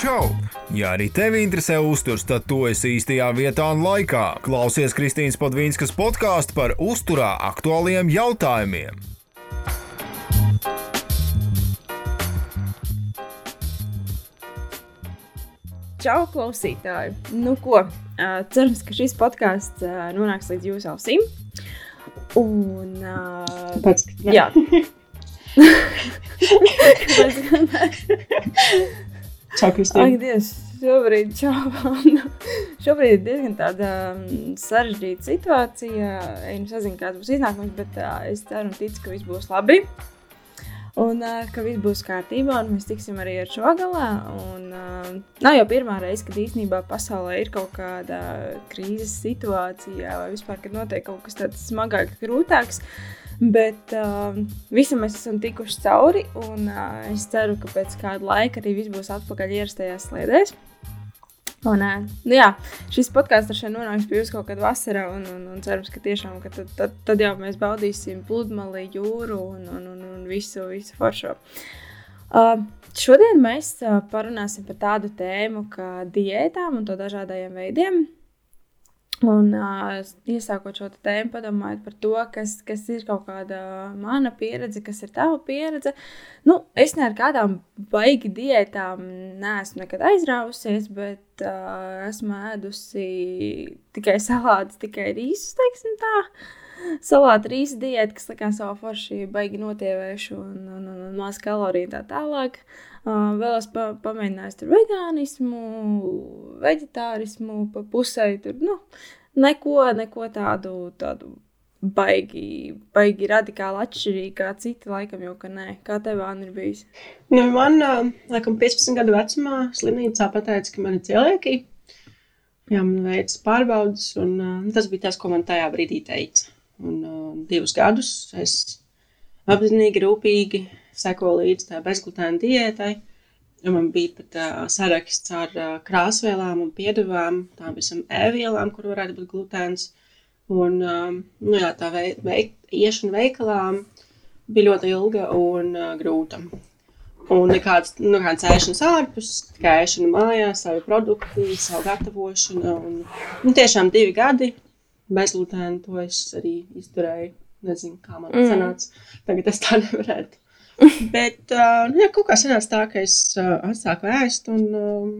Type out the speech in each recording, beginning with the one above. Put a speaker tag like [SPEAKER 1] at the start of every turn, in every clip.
[SPEAKER 1] Čau! Ja arī tevi interesē uzturs, tad tu esi īstajā vietā un laikā. Klausies Kristīnas Padvīnskas podkāstu par uzturā aktuāliem jautājumiem.
[SPEAKER 2] Čau, klausītāji! Nu, ko? Cerams, ka šis podkāsts nonāks līdz jūsu ausīm. Un, uh,
[SPEAKER 3] Pats,
[SPEAKER 2] jā, Kāpēc
[SPEAKER 3] Čau,
[SPEAKER 2] Ak,
[SPEAKER 3] Kristīna.
[SPEAKER 2] Dievs, šobrīd, čau, šobrīd ir diezgan tāda um, sarežģīta situācija. Es nezinu, kāds būs iznākums, bet uh, es ceru un ticu, ka viss būs labi. Un uh, ka viss būs kārtībā, un mēs tiksim arī ar šo galā. Un, uh, nav jau pirmā reize, kad īstenībā pasaulē ir kaut kāda krīzes situācija, vai vispār, kad notiek kaut kas tāds smagāks, grūtāks. Bet uh, visam mēs esam tikuši cauri, un uh, es ceru, ka pēc kāda laika arī viss būs atpakaļ ierastajās sliedēs. Un, uh, nu jā, šis podkāsts šeit nonāks pie jums kaut kad vasarā, un, un, un cerams, ka tiešām ka tad, tad, tad jau mēs baudīsim pludmali, jūru un, un, un, un visu, visu foršo. Uh, šodien mēs uh, parunāsim par tādu tēmu kā diētām un to dažādajiem veidiem. Un uh, iesākot šo tēmu, padomājiet par to, kas, kas ir kaut kāda mana pieredze, kas ir tava pieredze. Nu, es ne ar kādām baigi diētām neesmu nekad aizrāvusies, bet uh, esmu ēdusi tikai salātus, tikai rīsus, teiksim tā. Salāta rīsa diēta, kas likās savā forši, baigi notievēšu un, un, un, un maz kaloriju tā tālāk. Uh, vēl es pa, pamēģināju tur vegānismu, vegetārismu, pa pusē tur, nu, neko, neko tādu, tādu baigi, baigi radikāli atšķirīgi kā citi, laikam jau, ka nē. Kā tev, Anna, ir bijis?
[SPEAKER 3] Nu, man, laikam, 15 gadu vecumā slimnīcā pateica, ka man ir cilvēki. Jā, man veids pārbaudas, un ā, tas bija tas, ko man tajā brīdī teica. Un uh, divus gadus es apzinīgi, rūpīgi sekoju līdzi tā bezglutēna diētai. Un man bija pat uh, saraksts ar uh, krāsvielām un piedevām, tām visam ēvielām, kur varētu būt glutēns. Un, um, nu jā, tā vei, veik, iešana veikalā bija ļoti ilga un uh, grūta. Un nekāds, nu, nekāds ēšanas ārpus, tikai ēšana mājās, savi produkti, savu gatavošanu. Un, nu, tiešām divi gadi bezglutēna, to es arī izturēju. Nezinu, kā man tas
[SPEAKER 2] Mm.
[SPEAKER 3] sanāca. Tagad es tā nevarētu. Bet, uh, nu, jā, kaut kā sanāca tā, ka es uh, atsāku ēst, un um,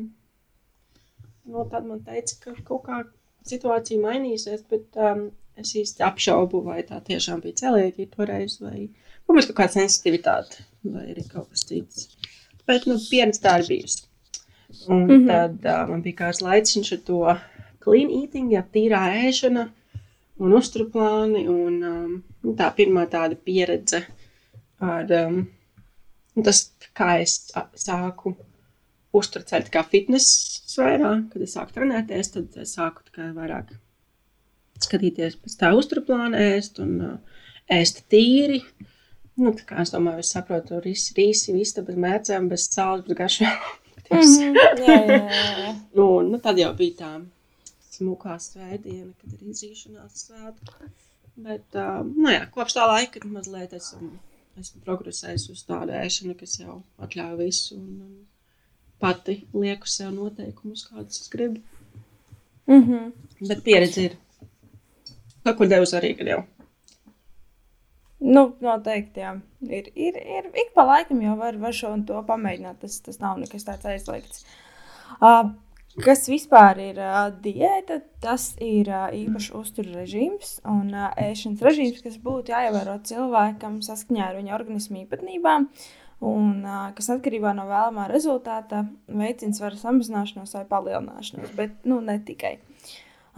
[SPEAKER 3] nu, tad man teica, ka kaut kā situācija mainīsies, bet um, es īsti apšaubu, vai tā tiešām bija celieki toreiz, vai varbūt kaut kāda sensitivitāte, vai arī kaut kas cits. Bet, nu, pieredze tā ir bijusi. Un mm. -hmm. tad uh, man bija kāds laiciņš ar to clean eating, ja tīrā ēšana un uzturplāni, un um, nu, tā pirmā tāda pieredze ar um, nu, tas, kā es sāku uzturēt kā fitnes sfērā, kad es sāku trenēties, tad es sāku vairāk skatīties pēc tā uzturplāna ēst un uh, ēst tīri. Nu, tā kā es domāju, es saprotu, rīsi, rīsi, vista bez mērcēm, bez sāls, bez garšām.
[SPEAKER 2] Mhm, jā, jā, jā, jā.
[SPEAKER 3] Un, nu, tad jau bija tā smukā svētdiena, kad ir izrīšanās svētki. Bet, uh, nu jā, kopš tā laika mazliet esmu, esmu progresējis uz tādu ēšanu, kas jau atļauj visu un, un pati lieku sev noteikumus, kādus es gribu.
[SPEAKER 2] Mhm.
[SPEAKER 3] Bet pieredze ir. Kaut kur devusi arī, kad jau.
[SPEAKER 2] Nu, noteikti, jā. Ir, ir, ir ik pa laikam jau var, var šo un to pamēģināt. Tas, tas nav nekas tāds aizliegts. Uh, kas vispār ir uh, diēta? Tas ir uh, īpašs uzturu režīms un uh, ēšanas režīms, kas būtu jāievēro cilvēkam saskaņā ar viņa organismu īpatnībām. Un, uh, kas atkarībā no vēlamā rezultāta veicina svaru samazināšanos vai palielināšanos, bet nu, ne tikai.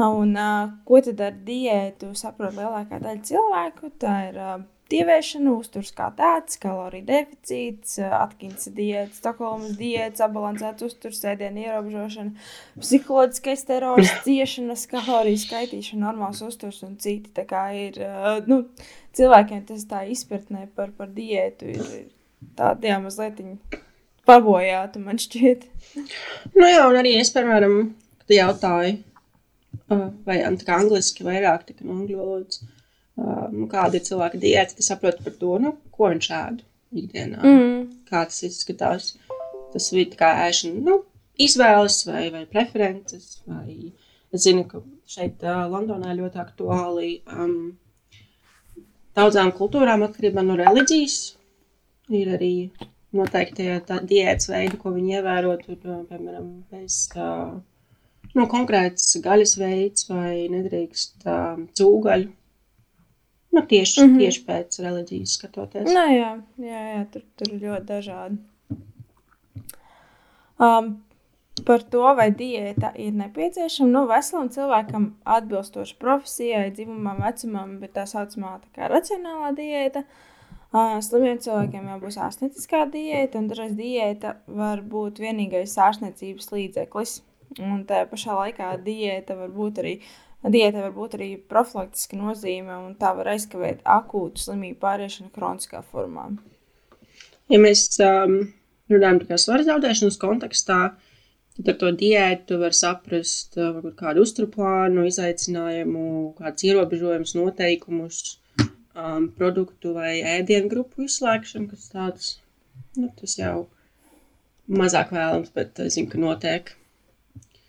[SPEAKER 2] Un, uh, ko tad ar diētu saprot lielākā daļa cilvēku? Tā ir uh, dievēšana, uzturs kā tāds, kaloriju deficīts, uh, Atkins diēta, Stokholmas diēta, sabalansēts uzturs, sēdienu ierobežošana, psiholoģiskais terors, ciešanas, kaloriju skaitīšana, normāls uzturs un citi. Tā kā ir uh, nu, cilvēkiem tas tā izpratnē par, par diētu ir ir tāda mazliet pabojāta, man šķiet.
[SPEAKER 3] Nu jā, un arī es, piemēram, jautāju, uh, vai tā kā angliski vairāk, tā kā no angļu valodas, nu, kāda ir cilvēka diēta, tad saprotu par to, nu, ko viņš ēd ikdienā.
[SPEAKER 2] Mm.
[SPEAKER 3] Kā tas izskatās. Tas bija tā kā ēšana, nu, izvēles vai, vai preferences. Vai es zinu, ka šeit uh, Londonā ļoti aktuāli um, daudzām kultūrām atkarībā no reliģijas. Ir arī noteikti diētas veidi, ko viņi ievēro. Tur, piemēram, bez uh, nu, konkrēts gaļas veids vai nedrīkst uh, cūgaļu. Nu, tieši, mm -hmm. tieši pēc reliģijas skatoties.
[SPEAKER 2] Nā, jā, jā, jā tur, tur ir ļoti dažādi. Um, par to, vai diēta ir nepieciešama. Nu, veselam cilvēkam atbilstoši profesijai, dzimumam, vecumam, bet tā saucamā tā kā racionālā diēta. Uh, slimiem cilvēkiem jau būs ārstnieciskā diēta, un dažreiz diēta var būt vienīgais ārstniecības līdzeklis. Un tajā pašā laikā diēta var būt arī, diēta var būt arī profilaktiska nozīme, un tā var aizkavēt akūtu slimību pāriešanu kroniskā formā.
[SPEAKER 3] Ja mēs um, runājam par svaru zaudēšanas kontekstā, tad ar to diētu var saprast uh, kādu uzturplānu, izaicinājumu, kādus ierobežojumus, noteikumus, um, produktu vai ēdienu grupu izslēgšanu, kas tāds, nu, jau mazāk vēlams, bet es zinu, ka notiek.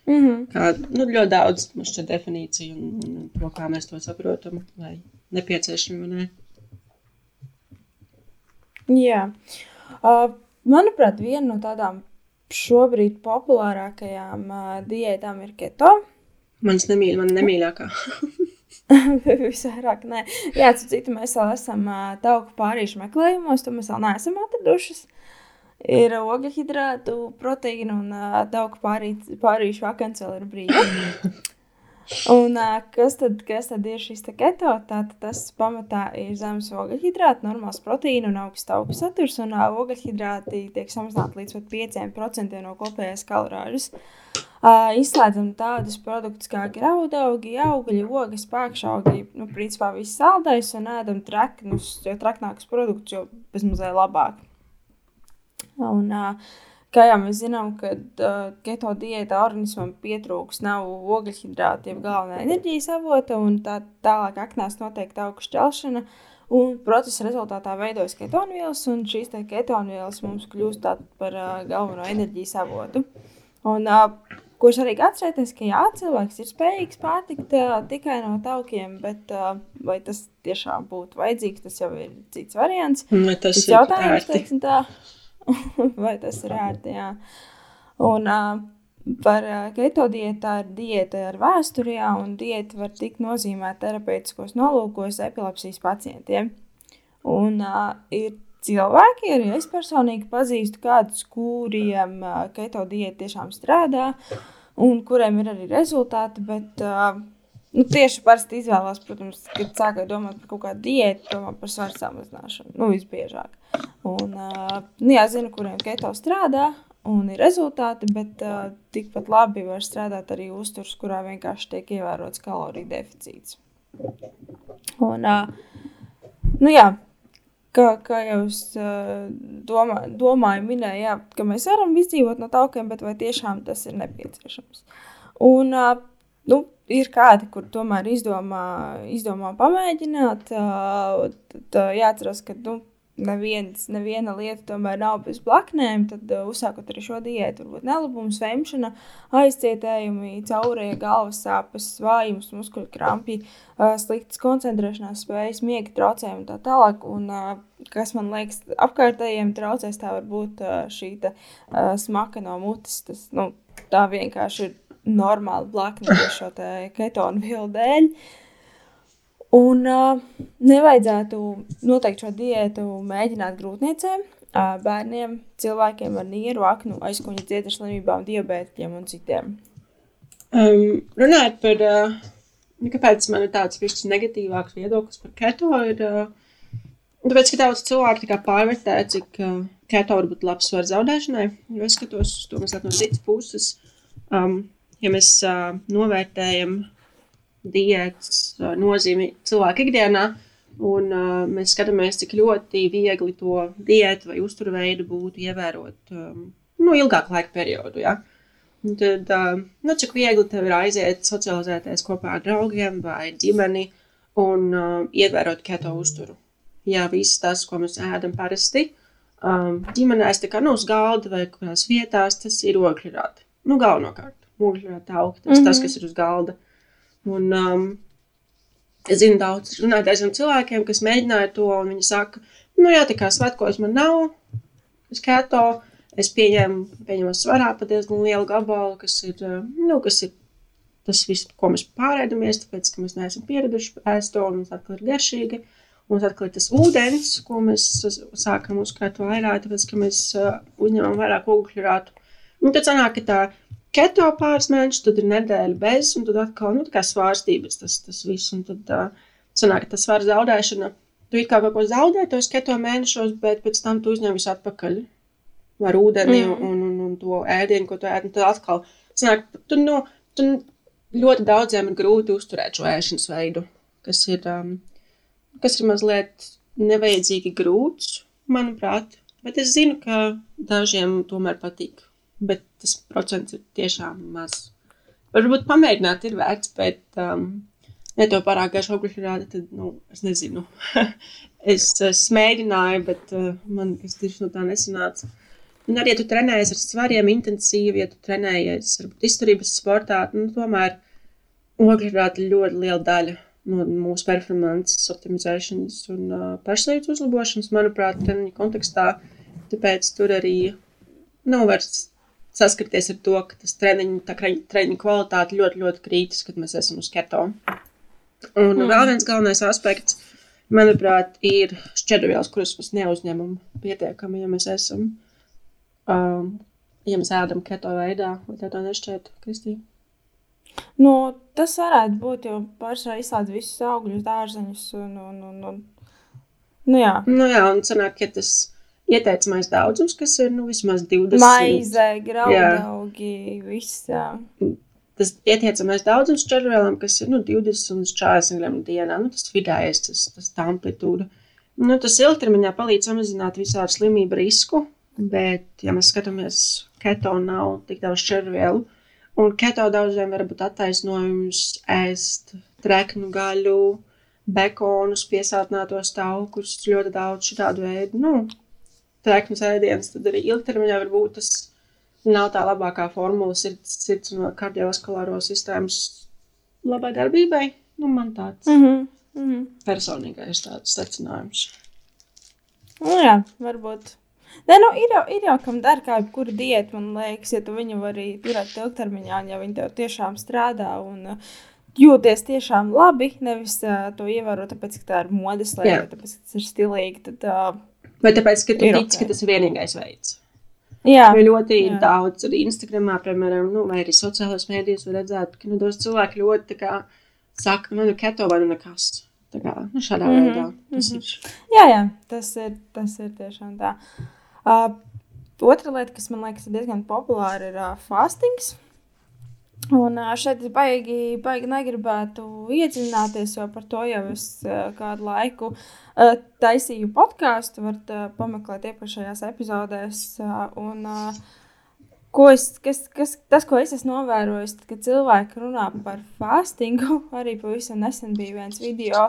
[SPEAKER 3] Mm -hmm. Kā nu, ļoti daudz šķiet definīciju un, un to, kā mēs to saprotam, vai nepieciešami vai nē.
[SPEAKER 2] Jā. Uh, Manuprāt, viena no tādām šobrīd populārākajām uh, diētām ir keto.
[SPEAKER 3] Manas nemīļ, man nemīļākā.
[SPEAKER 2] Visvairāk, nē. Jā, citu mēs vēl esam uh, tauku pārīšu meklējumos, to mēs vēl neesam atradušas. Ir ogļhidrātu, proteīnu un uh, pārī, pārīšu vakants vēl ir brīdi. Un, kas, tad, kas tad ir šis keto? Tātad tas pamatā ir zemes ogļhidrāti, normāls proteīna un augsts augu saturs. Un ogļhidrāti tiek samazināti līdz pat 5% no kopējās kalorāžas. Uh, izslēdzam tādus produktus kā graudaugi, augļi, ogas, pākšaugi, nu, principā viss saldais un ēdam treknus, jo traknākus produktus, jo bezmazliet labāk. Un, Kā jau mēs zinām, kad uh, keto diētā organismam pietrūks nav ogļhidrāti, jeb galvenā enerģijas avota, un tā tālāk aknās notiek augsts šķelšana. Un procesa rezultātā veidojas ketonvielas, un šīs ketonvielas mums kļūst par uh, galveno enerģijas avotu. Un, uh, ko svarīgi atcerēties, ka jā, cilvēks ir spējīgs pārtikt uh, tikai no taukiem, bet uh, vai tas tiešām būtu vajadzīgs, tas jau ir cits variants.
[SPEAKER 3] Vai tas, tas ir jautājums,
[SPEAKER 2] teiksim tā. vai tas ir ērti. Jā. Un, uh, Par keto diētu ir diēta ar vēsturi, un diēta var tikt nozīmēta terapeitiskos nolūkos epilepsijas pacientiem. Un uh, ir cilvēki, arī es personīgi pazīstu kādus, kuriem keto diēta tiešām strādā, un kuriem ir arī rezultāti, bet uh, Nu, tieši parasti izvēlās, protams, kad sākot domāt par kaut kādu diētu, domā par svaru samazināšanu. Nu, visbiežāk. Un, nu, jā, zinu, kuriem keto strādā un ir rezultāti, bet tikpat labi var strādāt arī uzturs, kurā vienkārši tiek ievērots kaloriju deficīts. Un, nu, jā, kā, kā jau es domā, domāju, minēju, jā, ka mēs varam izdzīvot no taukiem, bet vai tiešām tas ir nepieciešams? Un, nu, ir kādi, kur tomēr izdomā, izdomā pamēģināt. Tad jāatcerās, ka nu, neviens, neviena lieta tomēr nav bez blaknēm. Tad, uzsākot arī šo diētu, varbūt nelabums, vemšana, aizcietējumi, caurēja galvas sāpes, vājums, muskuļu krampi, sliktas koncentrēšanās spējas, miega traucējumi un tā tālāk. Un, kas man liekas, apkārtējiem traucēs, tā var būt šī ta, smaka no mutes. Tas, nu, tā vienkārši ir normāli blakni šo ketonu vielu dēļ. Un uh, nevajadzētu noteikti šo diētu mēģināt grūtniecēm, uh, bērniem, cilvēkiem ar nieru, aknu, aizkuņa dziedas slimībām, diabētiem un citiem.
[SPEAKER 3] Um, runājot par, uh, kāpēc man ir tāds višķi negatīvāks viedoklis par keto, ir, uh, tāpēc, ka daudz cilvēku tā pārvērtē, cik uh, keto var būt labs var zaudēšanai, es skatos uz to mazliet no citas puses. Um, ja mēs uh, novērtējam diētas nozīmi cilvēku ikdienā, un uh, mēs skatāmies, cik ļoti viegli to diētu vai uzturveidu būtu ievērot um, nu, ilgāku laika periodu. Ja? Un tad, uh, nu, cik viegli tev ir aiziet, socializēties kopā ar draugiem vai ģimeni un uh, ievērot keto uzturu. Jā, visas tas, ko mēs ēdam parasti, um, ģimenēs, tā kā nu uz galda vai kādās vietās, tas ir ogļrādi. nu, galvenokārt mūžīgi augt. Tas, mm -hmm. tas, kas ir uz galda. Un, um, es zinu daudz runātājs ar cilvēkiem, kas mēģināja to, un viņi saka, nu jā, tā kā svētkos man nav, es keto, es pieņemu, pieņemu svarā pat diezgan lielu gabalu, kas ir, nu, kas ir tas viss, ko mēs pārēdamies, tāpēc, ka mēs neesam pieraduši ēst to, un mums atkal ir garšīgi. Un tad, kad tas ūdens, ko mēs sākam uzkrāt vairāk, tāpēc, ka mēs uh, uzņemam vairāk ugļurātu, un tad sanāk, ka tā keto pāris mēnešus, tad ir nedēļa bez, un tad atkal, nu, svārstības tas, tas viss, un tad uh, sanāk, tas svāra zaudēšana, tu kā kaut ko zaudē tos keto mēnešos, bet pēc tam tu uzņem visu atpakaļ ar ūdeni mm. un, un, un to ēdienu, ko tu ēd, tad atkal sanāk, tu, nu, tu ļoti daudziem ir grūti uzturēt šo ēšanas veidu, kas ir, um, kas ir mazliet nevajadzīgi grūts, manuprāt. Bet es zinu, ka dažiem tomēr patīk. Bet tas procents ir tiešām maz. Varbūt pamēģināt ir vērts, bet, um, ja to pārāk garš augļu rāda, tad, nu, es nezinu. es, es mēģināju, bet uh, man kas tieši no tā nesanāca. Un arī, ja tu trenējies ar svariem intensīvi, ja tu trenējies varbūt izturības sportā, nu, tomēr ogļrāta ir ļoti liela daļa no mūsu performances optimizēšanas un uh, pašsajūtas uzlabošanas, manuprāt, treniņu kontekstā. Tāpēc tur arī nav vairs saskarties ar to, ka tas treniņu, treniņu kvalitāte ļoti, ļoti krītas, kad mēs esam uz keto. Un mm. vēl viens galvenais aspekts, manuprāt, ir šķedrvielas, kuras mēs neuzņemam pietiekami, ja mēs esam Um, ja mēs ēdam keto veidā, vai tā nešķiet, Kristīna?
[SPEAKER 2] Nu, tas varētu būt, jo pārsvarā izslēdz visus augļus, dārzeņus un, un, un, un... Nu, jā.
[SPEAKER 3] Nu, jā, un sanāk, ka tas ieteicamais daudzums, kas ir, nu, vismaz 20.
[SPEAKER 2] Maize, graudaugi, viss.
[SPEAKER 3] Tas ieteicamais daudzums červēlam, kas ir, nu, 20 un 40 gramu dienā, nu, tas vidējais, tas, tas tā amplitūda. Nu, tas ilgtermiņā palīdz samazināt visādu slimību risku, Bet, ja mēs skatāmies, keto nav tik daudz červielu, un keto daudziem var būt attaisnojums ēst treknu gaļu, bekonus, piesātinātos taukus, ļoti daudz šādu veidu, nu, treknus ēdienas, tad arī ilgtermiņā varbūt tas nav tā labākā formula sirds, sirds un kardiovaskulāro sistēmas labai darbībai. Nu, man tāds mm -hmm. Mm -hmm. personīgais tāds secinājums.
[SPEAKER 2] Nu, jā, varbūt Nē, nu, ir, jau, ir jau kam dara kā jebkura diēta, man liekas, ja tu viņu vari turēt ilgtermiņā, ja viņi tev tiešām strādā un uh, jūties tiešām labi, nevis uh, to ievēro, tāpēc, ka tā ir modes lieta, tāpēc, ka tas ir stilīgi. Tad, uh,
[SPEAKER 3] Vai tāpēc, ka tu tici, okay. ka tas ir vienīgais veids?
[SPEAKER 2] Jā,
[SPEAKER 3] jo ļoti jā. daudz arī Instagramā, piemēram, nu, vai arī sociālajos mēdījos var redzēt, ka nu, daudz cilvēku ļoti kā, saka, nu, nu keto vai nu nekas. Tā kā, nu, šādā mm -hmm. veidā tas mm -hmm. ir.
[SPEAKER 2] Jā, jā, tas ir, tas ir tiešām tā. Uh, Uh, otra lieta, kas man liekas diezgan populāra, ir uh, fastings. Un šeit es baigi, baigi negribētu iedziļināties, jo par to jau es kādu laiku taisīju podkāstu. Varat pameklēt iepriekšējās epizodēs. Un, uh, Ko es, kas, kas, tas, ko es esmu novērojis, kad cilvēki runā par fastingu, arī pavisam nesen bija viens video.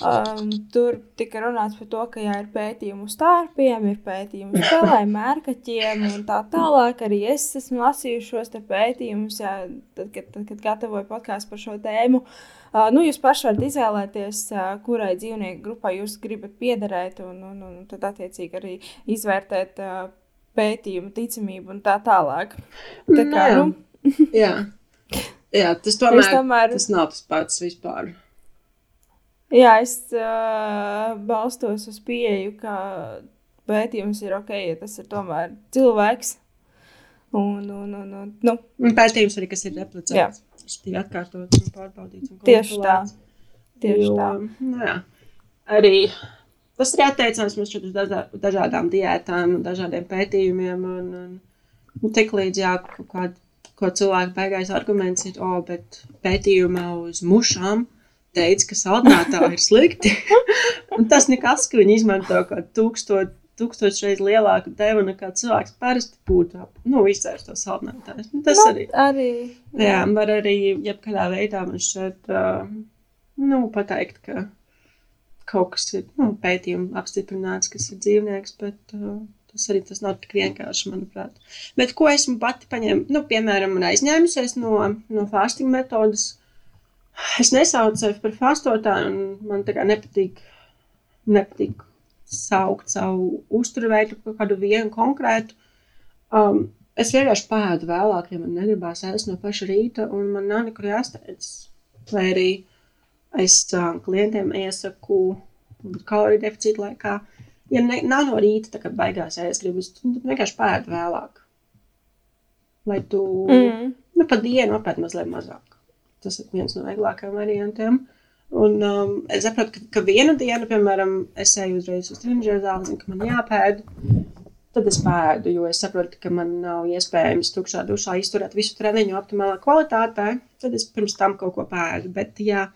[SPEAKER 2] Um, tur tika runāts par to, ka jā, ir pētījumi uz tārpiem, ir pētījumi uz spēlēm, mērkaķiem un tā tālāk. Arī es esmu lasījuši šos pētījumus, jā, tad, kad, tad, kad gatavoju podkāstu par šo tēmu. Uh, nu, jūs paši varat izvēlēties, uh, kurai dzīvnieku grupai jūs gribat piederēt, un, un, un tad attiecīgi arī izvērtēt. Uh, pētījumu, ticamību un tā tālāk. Tā kā,
[SPEAKER 3] nu, nu. jā. jā, tas tomēr, tomēr tas nav tas pats vispār.
[SPEAKER 2] Jā, es uh, balstos uz pieeju, ka pētījums ir ok, ja tas ir tomēr cilvēks. Un, un, un, un, nu.
[SPEAKER 3] un pētījums arī, kas ir replicēts. Tas bija atkārtots un pārbaudīts. Un
[SPEAKER 2] Tieši tā. Tieši jo, tā.
[SPEAKER 3] Nu, jā. Arī Tas ir attiecams mums uz dažādām diētām, dažādiem pētījumiem. Un, un, un tik līdz jā, kād, ko cilvēku beigais arguments ir, o, bet pētījumā uz mušām teica, ka saldinātā ir slikti. un tas nekas, ka viņi izmanto kaut tūkstot, tūkstoš reizes lielāku devu nekā cilvēks parasti būtu. Nu, izcērs to saldinātāju. Nu, tas
[SPEAKER 2] nu,
[SPEAKER 3] arī.
[SPEAKER 2] arī.
[SPEAKER 3] Jā, var arī jebkādā veidā man šeit, uh, nu, pateikt, ka kaut kas ir nu, pētījumi apstiprināts, kas ir dzīvnieks, bet uh, Tas arī tas nav tik vienkārši, manuprāt. Bet ko esmu pati paņēmusi, nu, piemēram, un aizņēmusies no, no fasting metodas, es nesaucu sevi par fastotāju, un man tā kā nepatīk, nepatīk saukt savu uzturveidu par kādu vienu konkrētu. Um, es vienkārši pēdu vēlāk, ja man negribās ēst no paša rīta, un man nav nekur jāsteidz. Vai arī es klientiem iesaku kaloriju deficīta laikā, ja ne, nav no rīta, tā kā beigās ēst gribas, tad vienkārši pēdu vēlāk. Lai tu, mm. nu, pa dienu apēd mazliet mazāk. Tas ir viens no vieglākajiem variantiem. Un um, es saprotu, ka, ka vienu dienu, piemēram, es eju uzreiz uz treniņu zāli, zinu, ka man jāpēd. Tad es pēdu, jo es saprotu, ka man nav iespējams tukšā dušā izturēt visu treniņu optimālā kvalitātē. Tad es pirms tam kaut ko pēdu. Bet, ja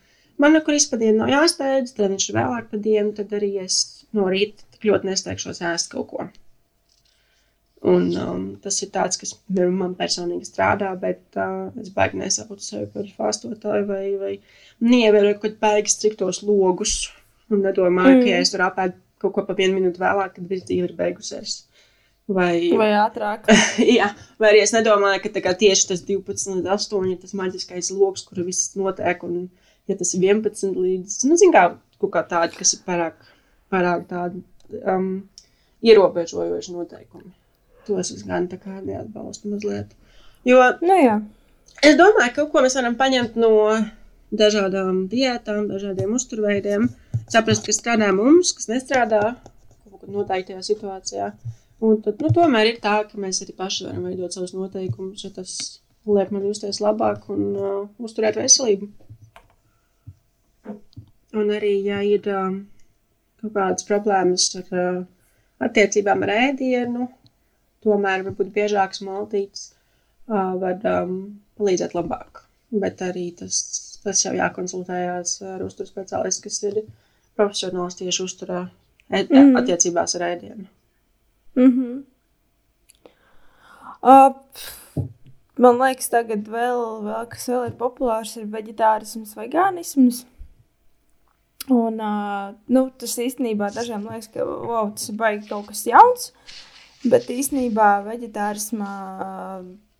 [SPEAKER 3] man nekur izpadienu nav jāsteidz, tad viņš ir vēlāk pa dienu, tad arī es no rīta tik ļoti nesteigšos ēst kaut ko. Un, um, tas ir tāds, kas man personīgi strādā, bet uh, es baigi nesaucu sevi par fastotāju vai, vai neievēroju kādus baigi striktos logus. Un nedomāju, mm. ka ja es tur apēdu kaut ko pa vienu minūti vēlāk, tad viss dzīve ir beigusies.
[SPEAKER 2] Vai, vai ātrāk.
[SPEAKER 3] jā, vai arī es nedomāju, ka tieši tas 12 līdz 8 ir tas maģiskais lokus, kur viss notiek. Un, ja tas ir 11 līdz, nu, zin kā, kaut kā tādi, kas ir pārāk, pārāk tādi um, ierobežojoši noteikumi tos es gan tā kā neatbalstu mazliet. Jo,
[SPEAKER 2] nu, jā.
[SPEAKER 3] es domāju, ka kaut ko mēs varam paņemt no dažādām diētām, dažādiem uzturveidiem, saprast, kas strādā mums, kas nestrādā kaut kādā noteiktajā situācijā. Un tad, nu, tomēr ir tā, ka mēs arī paši varam veidot savus noteikumus, ja tas liek man justies labāk un uh, uzturēt veselību. Un arī, ja ir uh, kaut kādas problēmas ar uh, attiecībām ar ēdienu, tomēr varbūt biežākas maltītes uh, var um, palīdzēt labāk. Bet arī tas, tas jau jākonsultējās ar uzturu speciālistu, kas ir profesionāls tieši uzturā ed, mm -hmm. attiecībās ar ēdienu.
[SPEAKER 2] Mm -hmm. uh, man liekas, tagad vēl, vēl, kas vēl ir populārs, ir veģetārisms, vegānisms. Un, uh, nu, tas īstenībā dažiem liekas, ka wow, tas ir baigi kaut kas jauns. Uh, Bet īstenībā vegetārismā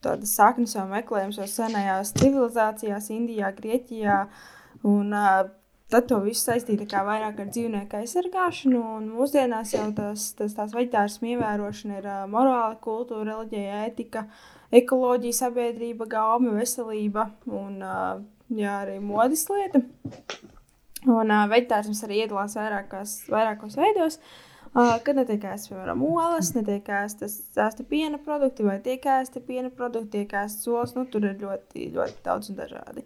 [SPEAKER 2] tādas saknes jau meklējams jau senajās civilizācijās, Indijā, Grieķijā. Un, uh, tad to visu saistīja vairāk ar dzīvnieku aizsargāšanu. Mūsdienās jau tas, tas tās veģetārismu ievērošana ir uh, morāla, kultūra, reliģija, ētika, ekoloģija, sabiedrība, gaume, veselība un uh, jā, arī modes lieta. Un uh, veģetārisms arī iedalās vairākos, vairākos veidos. Uh, kad netiek ēstas, piemēram, olas, netiek ēstas ēsta piena produkti, vai tiek ēsta piena produkti, tiek ēstas olas. Nu, tur ir ļoti, ļoti daudz un dažādi.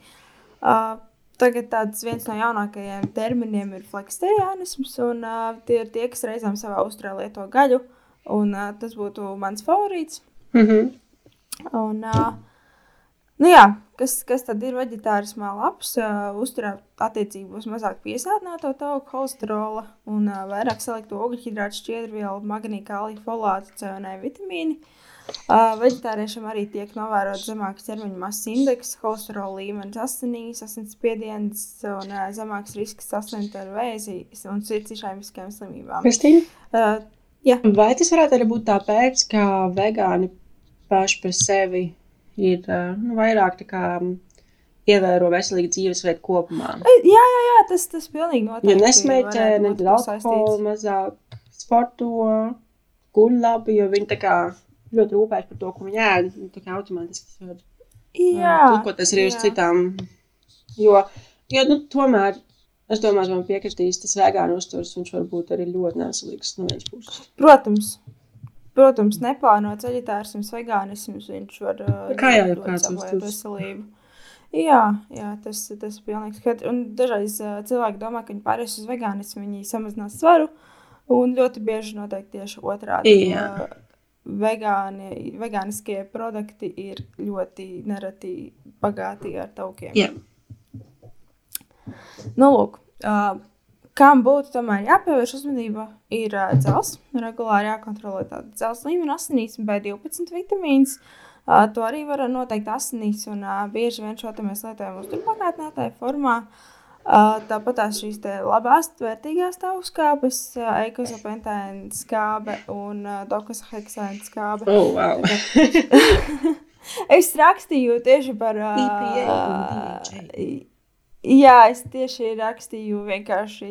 [SPEAKER 2] Uh, Tagad tāds viens no jaunākajiem terminiem ir fleksteriānisms, un uh, tie ir tie, kas reizēm savā uzturē lieto gaļu, un uh, tas būtu mans favorīts.
[SPEAKER 3] Mm -hmm.
[SPEAKER 2] Un, uh, Nu jā, kas, kas tad ir vegetārismā labs? Uh, uzturēt attiecībos mazāk piesātināto tauku holesterola un uh, vairāk selektu ogļhidrātu, šķiedrvielu, magnīju, kāliju, folātu, C un E vitamīni. Uh, vegetāriešiem arī tiek novērots zemāks ķermeņa masas indeks, holesterola līmenis asinīs, asinsspiediens un uh, zemāks risks saslimt ar vēzi un cits išēmiskajām slimībām.
[SPEAKER 3] Kristīna?
[SPEAKER 2] Uh, jā.
[SPEAKER 3] Vai tas varētu arī būt tāpēc, ka vegāni paši par sevi ir nu, vairāk kā, ievēro veselīgu dzīvesveidu kopumā.
[SPEAKER 2] Jā, jā, jā tas, tas pilnīgi noteikti.
[SPEAKER 3] Ja nesmēķē, nedod alkoholu mazāk, sporto, guļ labi, jo viņi tā kā ļoti rūpējas par to, ko viņi ēd. Tā kā automātiski var tulkoties arī uz citām. Jo, jo nu, tomēr Es domāju, man piekritīs tas vegānu uzturs, viņš var būt arī ļoti nesalīgs no vienas puses.
[SPEAKER 2] Protams, Protams, neplānots vegetārisms, vegānisms, viņš var
[SPEAKER 3] kā jau ir kāds
[SPEAKER 2] veselību. Jā, jā, tas, tas ir pilnīgi skaidrs. Un dažreiz uh, cilvēki domā, ka viņi pārēs uz vegānismu, viņi samazinās svaru, un ļoti bieži notiek tieši otrādi.
[SPEAKER 3] Jā.
[SPEAKER 2] Uh, vegāni, vegāniskie produkti ir ļoti nereti bagāti ar taukiem.
[SPEAKER 3] Jā.
[SPEAKER 2] Nu, lūk, uh, Kam būtu tomēr jāpievērš uzmanība, ir uh, dzelzs. Regulāri jākontrolē tāda dzelzs līmenis, asinīs un B12 vitamīns. Uh, to arī var noteikt asinīs, un uh, bieži vien šo mēs lietojam uzturpagātnētāju formā. Uh, tāpat tās šīs labās, vērtīgās tauku skābes, uh, eikosapentēna skābe un uh, dokasaheksēna skābe.
[SPEAKER 3] Oh, wow.
[SPEAKER 2] es rakstīju tieši par. Uh, jā, es tieši rakstīju vienkārši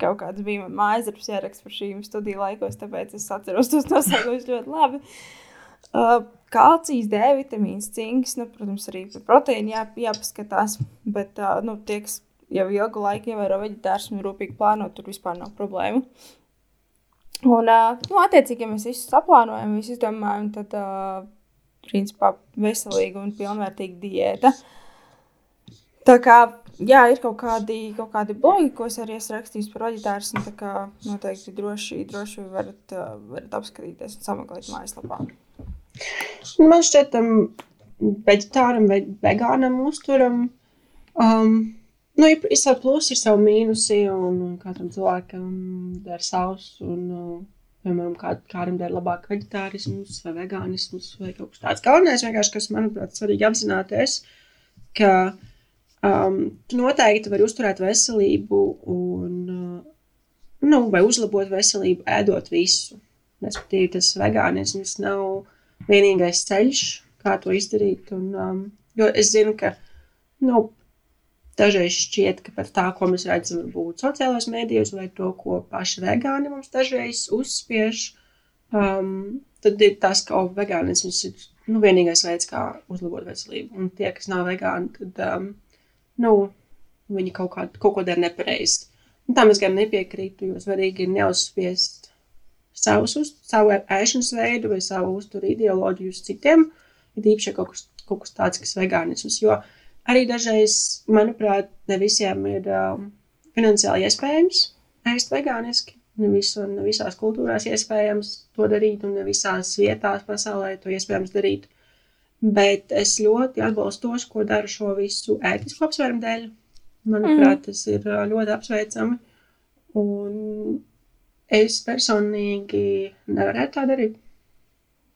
[SPEAKER 2] kaut kāds bija mājas darbs jāraksta par šīm studiju laikos, tāpēc es atceros tos nosaukumus ļoti labi. Uh, kalcijs, D vitamīns, cinks, nu, protams, arī par proteīnu jā, jāpaskatās, bet uh, nu, tie, kas jau ilgu laiku ievēro veģetārismu un rūpīgi plāno, tur vispār nav problēmu. Un, uh, nu, attiecīgi, ja mēs visu saplānojam, visu izdomājam, tad, uh, principā, veselīga un pilnvērtīga diēta. Tā kā, jā, ir kaut kādi, kaut kādi blogi, ko es arī esmu rakstījis par veģetārismu, tā kā noteikti droši, droši varat, varat apskatīties un sameklēt mājaslapā.
[SPEAKER 3] Man šķiet, tam veģetāram vai vegānam uzturam um, Nu, ir, ir savi plusi, ir savi mīnusi, un, katram cilvēkam der savs. Un, uh, piemēram, kā, kādam der labāk vegetārisms vai vegānisms vai kaut kas tāds. Galvenais vienkārši, kas, manuprāt, svarīgi apzināties, ka um, tu noteikti vari uzturēt veselību un, uh, nu, vai uzlabot veselību, ēdot visu. Respektīvi, tas vegānisms nav vienīgais ceļš, kā to izdarīt. Un, um, jo es zinu, ka, nu, Dažreiz šķiet, ka par tā, ko mēs redzam, varbūt sociālajos mēdījos, vai to, ko paši vegāni mums dažreiz uzspiež, um, tad ir tas, ka oh, vegānisms ir nu, vienīgais veids, kā uzlabot veselību. Un tie, kas nav vegāni, tad um, nu, viņi kaut, kā, kaut ko dara nepareizi. Un tam es gan nepiekrītu, jo svarīgi ir neuzspiest savus, uz, savu ēšanas veidu vai savu uzturu ideoloģiju uz citiem. Ir īpaši kaut kas, kaut kas tāds, kas ir vegānisms. Jo Arī dažreiz, manuprāt, ne visiem ir um, finansiāli iespējams ēst vegāniski. Ne, visu, ne visās kultūrās iespējams to darīt, un ne visās vietās pasaulē to iespējams darīt. Bet es ļoti atbalstu tos, ko dara šo visu ētisku apsvērumu dēļ. Manuprāt, mm. tas ir ļoti apsveicami. Un es personīgi nevarētu tā darīt.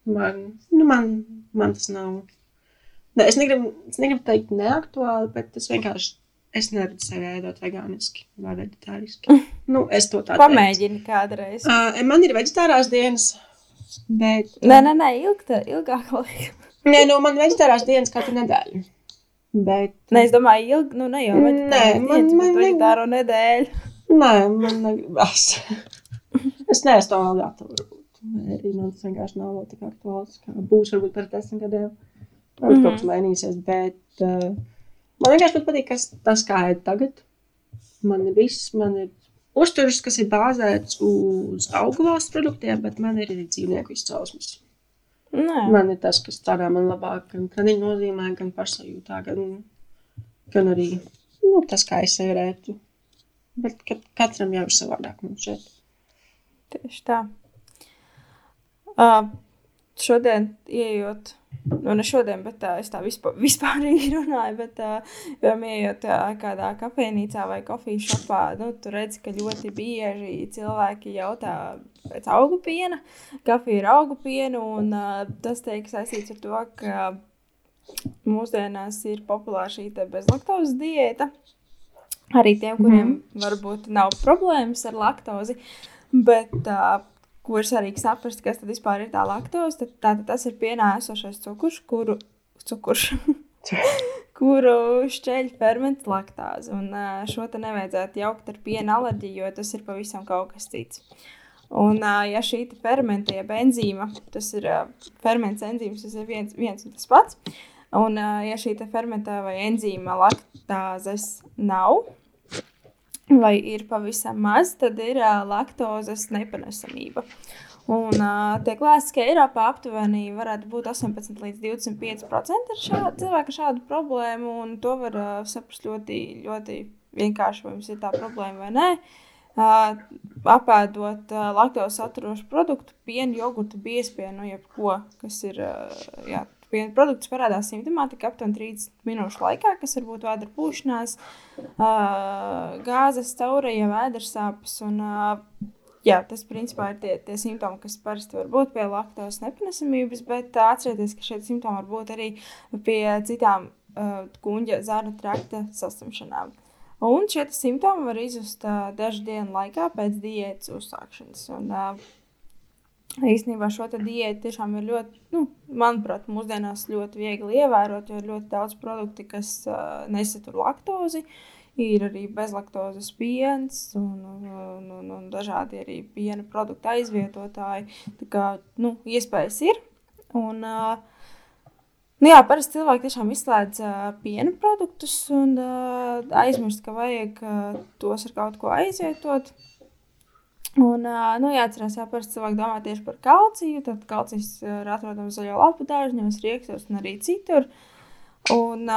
[SPEAKER 3] Man, nu, man, man tas nav Ne, es, negribu, es negribu teikt neaktuāli, bet es vienkārši es neredzu sevi ēdot vegāniski vai vegetāriski. Nu, es to tādu
[SPEAKER 2] pamēģinu kādreiz.
[SPEAKER 3] Uh, man ir vegetārās dienas, bet.
[SPEAKER 2] Nē, nē, nē ilgta, ilgāk laika.
[SPEAKER 3] Nē, nu, man vegetārās dienas katru nedēļu. Bet.
[SPEAKER 2] Nē, es domāju, ilgi, nu, ne jau
[SPEAKER 3] man,
[SPEAKER 2] man, vegetāro nedēļu.
[SPEAKER 3] Nē, man negribas. es neesmu to vēl gatava. Arī man tas vienkārši nav tik aktuāls, būs varbūt par desmit gadiem. Varbūt mm -hmm. kaut kas mhm. mainīsies, bet uh, man vienkārši patīk kas, tas, kā ir tagad. Man ir viss, man ir uzturs, kas ir bāzēts uz augvalstu produktiem, bet man ir arī dzīvnieku izcelsmes. Nē. Man ir tas, kas strādā man labāk, gan treniņu nozīmē, gan pašsajūtā, gan, gan arī nu, tas, kā es sevi rētu. Bet katram jau ir savādāk mums šeit.
[SPEAKER 2] Tieši tā. Uh, šodien, ieejot Nu, ne šodien, bet tā, es tā vispār, vispārīgi runāju. Bet, ja ejot kādā kafejnīcā vai kofijas šopā, nu, tur redz, ka ļoti bieži cilvēki jautā pēc augu piena. Kafija ir augu piena, un tas tiek saistīts ar to, ka mūsdienās ir populāra šī bezlaktozes diēta. Arī tiem, kuriem mm. varbūt nav problēmas ar laktozi. Bet uh, ko ir svarīgi saprast, kas tad vispār ir tā laktoze. Tad, tātad tas ir pienā esošais cukurs, kuru, cukurs, kuru šķeļ ferments laktāze. Un šo te nevajadzētu jaukt ar piena alerģiju, jo tas ir pavisam kaut kas cits. Un, ja šī fermenta, jeb enzīma, tas ir ferments enzīms, tas ir viens, viens un tas pats. Un, ja šī fermenta vai enzīma laktāzes nav, vai ir pavisam maz, tad ir uh, laktozes nepanesamība. Un uh, tiek lēsts, ka Eiropā aptuveni varētu būt 18 līdz 25% šā, cilvēku šādu problēmu, un to var uh, saprast ļoti, ļoti vienkārši, vai jums ir tā problēma vai nē. Uh, apēdot uh, laktozes saturošu produktu, pienu, jogurtu, biespienu, jebko, kas ir uh, jā, piena produkts parādās simptomātika aptuveni 30 minūšu laikā, kas var būt vēdera pūšanās, gāzes, caureja, vēdera sāpes. Un, jā, tas principā ir tie, tie simptomi, kas parasti var būt pie laktozes nepanesamības, bet atcerieties, ka šie simptomi var būt arī pie citām kuģa zarnu trakta saslimšanām. Un šie simptomi var izzust uh, dažu dienu laikā pēc diētas uzsākšanas. Un, uh, Īstenībā šo diētu tiešām ir ļoti, nu, manuprāt, mūsdienās ļoti viegli ievērot, jo ir ļoti daudz produktu, kas uh, nesatur laktozi. Ir arī bezlaktozes piens un, un, un, un dažādi arī piena produktu aizvietotāji. Tā kā nu, iespējas ir. Un, uh, Nu jā, parasti cilvēki tiešām izslēdz uh, piena produktus un uh, aizmirst, ka vajag uh, tos ar kaut ko aizvietot. Un, uh, nu, jāatcerās, jā, parasti cilvēki domā tieši par kalciju. Tad kalcijs ir atrodams zaļo lapu dārziņos, riekstos un arī citur. Un,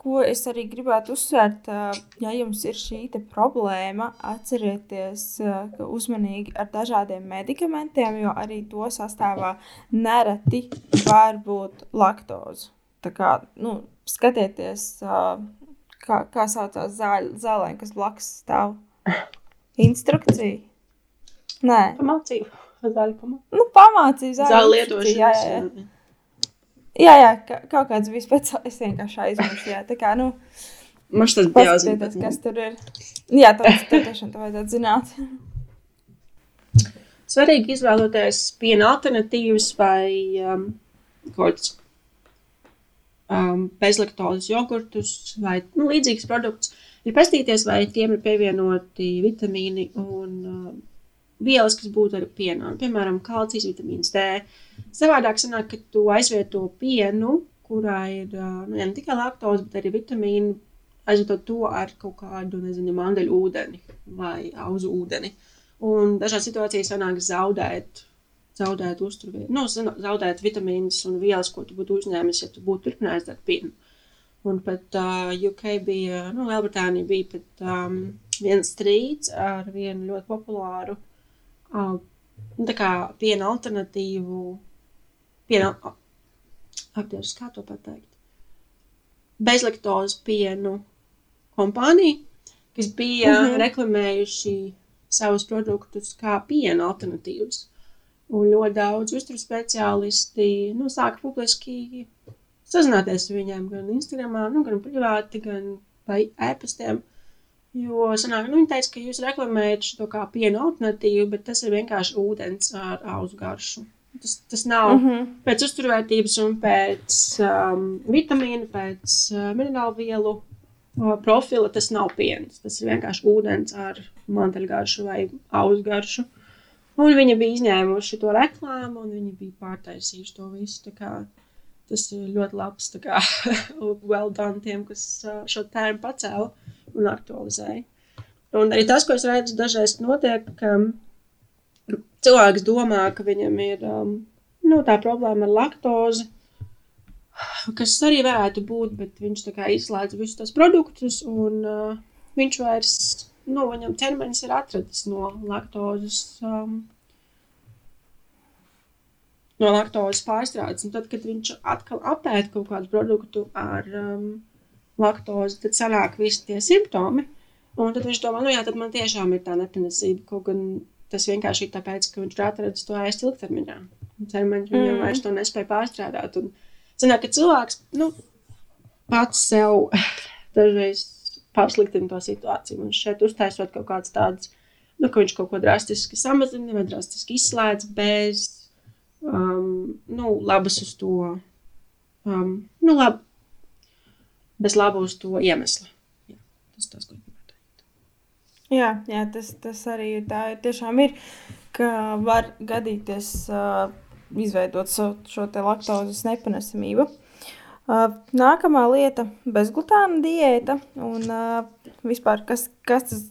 [SPEAKER 2] ko es arī gribētu uzsvērt, ja jums ir šī problēma, atcerieties, ka uzmanīgi ar dažādiem medikamentiem, jo arī to sastāvā nereti var būt laktoze. Tā kā nu, skatieties, kā, kā saucās zālē, kas blakus stāv. Instrukcija. Nē,
[SPEAKER 3] Pamācību. Zaļu pamācību.
[SPEAKER 2] nu, pamācīja zāli.
[SPEAKER 3] Zāļu lietošanu.
[SPEAKER 2] Jā, jā, jā. Jā, jā ka, kaut kāds bija speciāls. Es vienkārši aizmirsu. Jā, tā kā, nu,
[SPEAKER 3] Man šis bija jāzina.
[SPEAKER 2] kas tur ir. Jā, tas tur tiešām tā vajadzētu zināt.
[SPEAKER 3] Svarīgi izvēloties piena alternatīvas vai um, kaut kāds um, bezlaktozes jogurtus vai nu, līdzīgus produktus. Ir pastīties, vai tiem ir pievienoti vitamīni un uh, vielas, kas būtu arī pienā. Piemēram, kalcijs, vitamīns D. Savādāk sanāk, ka tu aizvieto pienu, kurā ir nu, ne tikai laktoze, bet arī vitamīni, aizvietot to ar kaut kādu, nezinu, mandeļu ūdeni vai auzu ūdeni. Un dažās situācijās sanāk zaudēt, zaudēt uzturvietu, nu, zaudēt vitamīnus un vielas, ko tu būtu uzņēmis, ja tu būtu turpinājis dzert pienu. Un pat uh, UK bija, nu, Lielbritānija bija pat um, viens strīds ar vienu ļoti populāru uh, tā kā piena alternatīvu, piena, apdieras, kā to pateikt, bezlaktozes pienu kompāniju, kas bija
[SPEAKER 2] Mhm.
[SPEAKER 3] mm -hmm. reklamējuši savus produktus kā piena alternatīvas. Un ļoti daudz uzturu speciālisti nu, sāka publiski sazināties ar viņiem gan Instagram, nu, gan privāti, gan pa e-pastiem. Jo sanāk, nu, viņi teica, ka jūs reklamējat šo kā piena alternatīvu, bet tas ir vienkārši ūdens ar auzu garšu. Tas, tas nav
[SPEAKER 2] Mm -hmm.
[SPEAKER 3] pēc uzturvērtības un pēc um, vitamīnu, pēc uh, minerālu vielu uh, profila. Tas nav piens. Tas ir vienkārši ūdens ar manteļgaršu vai auzgaršu. Un viņi bija izņēmuši to reklāmu, un viņi bija pārtaisījuši to visu. Tas ir ļoti labs tā kā, well done tiem, kas uh, šo tēmu pacēla un aktualizēja. Un arī tas, ko es redzu, dažreiz notiek, ka cilvēks domā, ka viņam ir um, nu, tā problēma ar laktozi, kas arī varētu būt, bet viņš izslēdz visus tos produktus, un uh, viņš vairs, nu, viņam ķermenis ir atradis no laktozes. Um, No laktozes pārstrādes. Un tad, kad viņš atkal apēta kaut kādu produktu ar um, laktozi, tad sanāk visi tie simptomi. Un tad viņš domā, nu jā, tad man tiešām ir tā nepanesība. Kaut gan tas vienkārši ir tāpēc, ka viņš ir atradis to ēst ilgtermiņā. Cermeņš viņam
[SPEAKER 2] Mm.
[SPEAKER 3] vairs to nespēja pārstrādāt. Un sanāk, ka cilvēks, nu, pats sev dažreiz pasliktina to situāciju. Un šeit uztaisot kaut kāds tāds, nu, ka viņš kaut ko drastiski samazina vai drastiski izslēdz bez, um, nu, labas uz to, um, nu, lab, bez laba uz to iemesla. Jā, tas tas, ko gribētu teikt.
[SPEAKER 2] Jā, jā tas, tas arī ir tā. ir Tiešām ir, ka var gadīties uh, izveidot šo, šo te laktozes nepanesamību. Uh, nākamā lieta - bezglutāna diēta. Un uh, vispār, kas, kas tas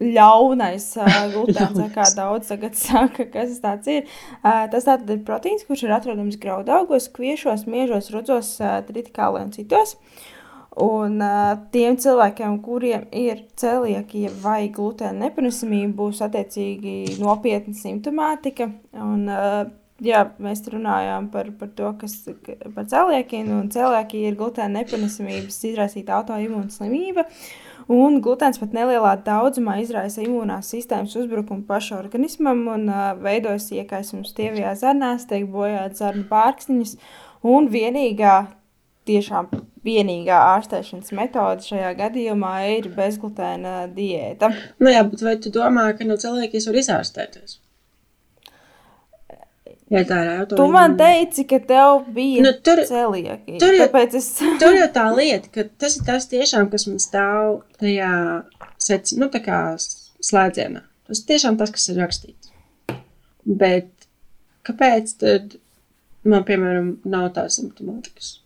[SPEAKER 2] ļaunais uh, glutēns, kā daudz tagad saka, kas tas ir. Uh, tas tātad ir proteīns, kurš ir atrodams graudaugos, kviešos, miežos, rudzos, uh, tritikālē un citos. Un uh, tiem cilvēkiem, kuriem ir celiakija vai glutēna nepanesamība, būs attiecīgi nopietna simptomātika. Un, uh, jā, mēs runājām par, par to, kas ka- par celiakiju. Un celiakija ir glutēna nepanesamības izraisīta autoimūna slimība. Un glutēns pat nelielā daudzumā izraisa imūnās sistēmas uzbrukumu pašu organismam un uh, veidojas iekaisums stievajā zarnās, tiek bojāts zarnu pārksniņas. Un vienīgā tiešām vienīgā ārstēšanas metode šajā gadījumā ir bezglutēna diēta.
[SPEAKER 3] Nu jā, bet vai tu domā, ka no cilvēkiem var izārstēties? Ja tā ir autoimūna.
[SPEAKER 2] Tu man teici, ka tev bija
[SPEAKER 3] Nu, tur-
[SPEAKER 2] celiaki.
[SPEAKER 3] tur jau-
[SPEAKER 2] es...
[SPEAKER 3] Tur jau tā lieta, ka tas ir tas tiešām, kas man stāv tajā sec, nu, tā kā slēdzienā. Tas tiešām tas, kas ir rakstīts. Bet kāpēc tad man, piemēram, nav tā simptomātikas?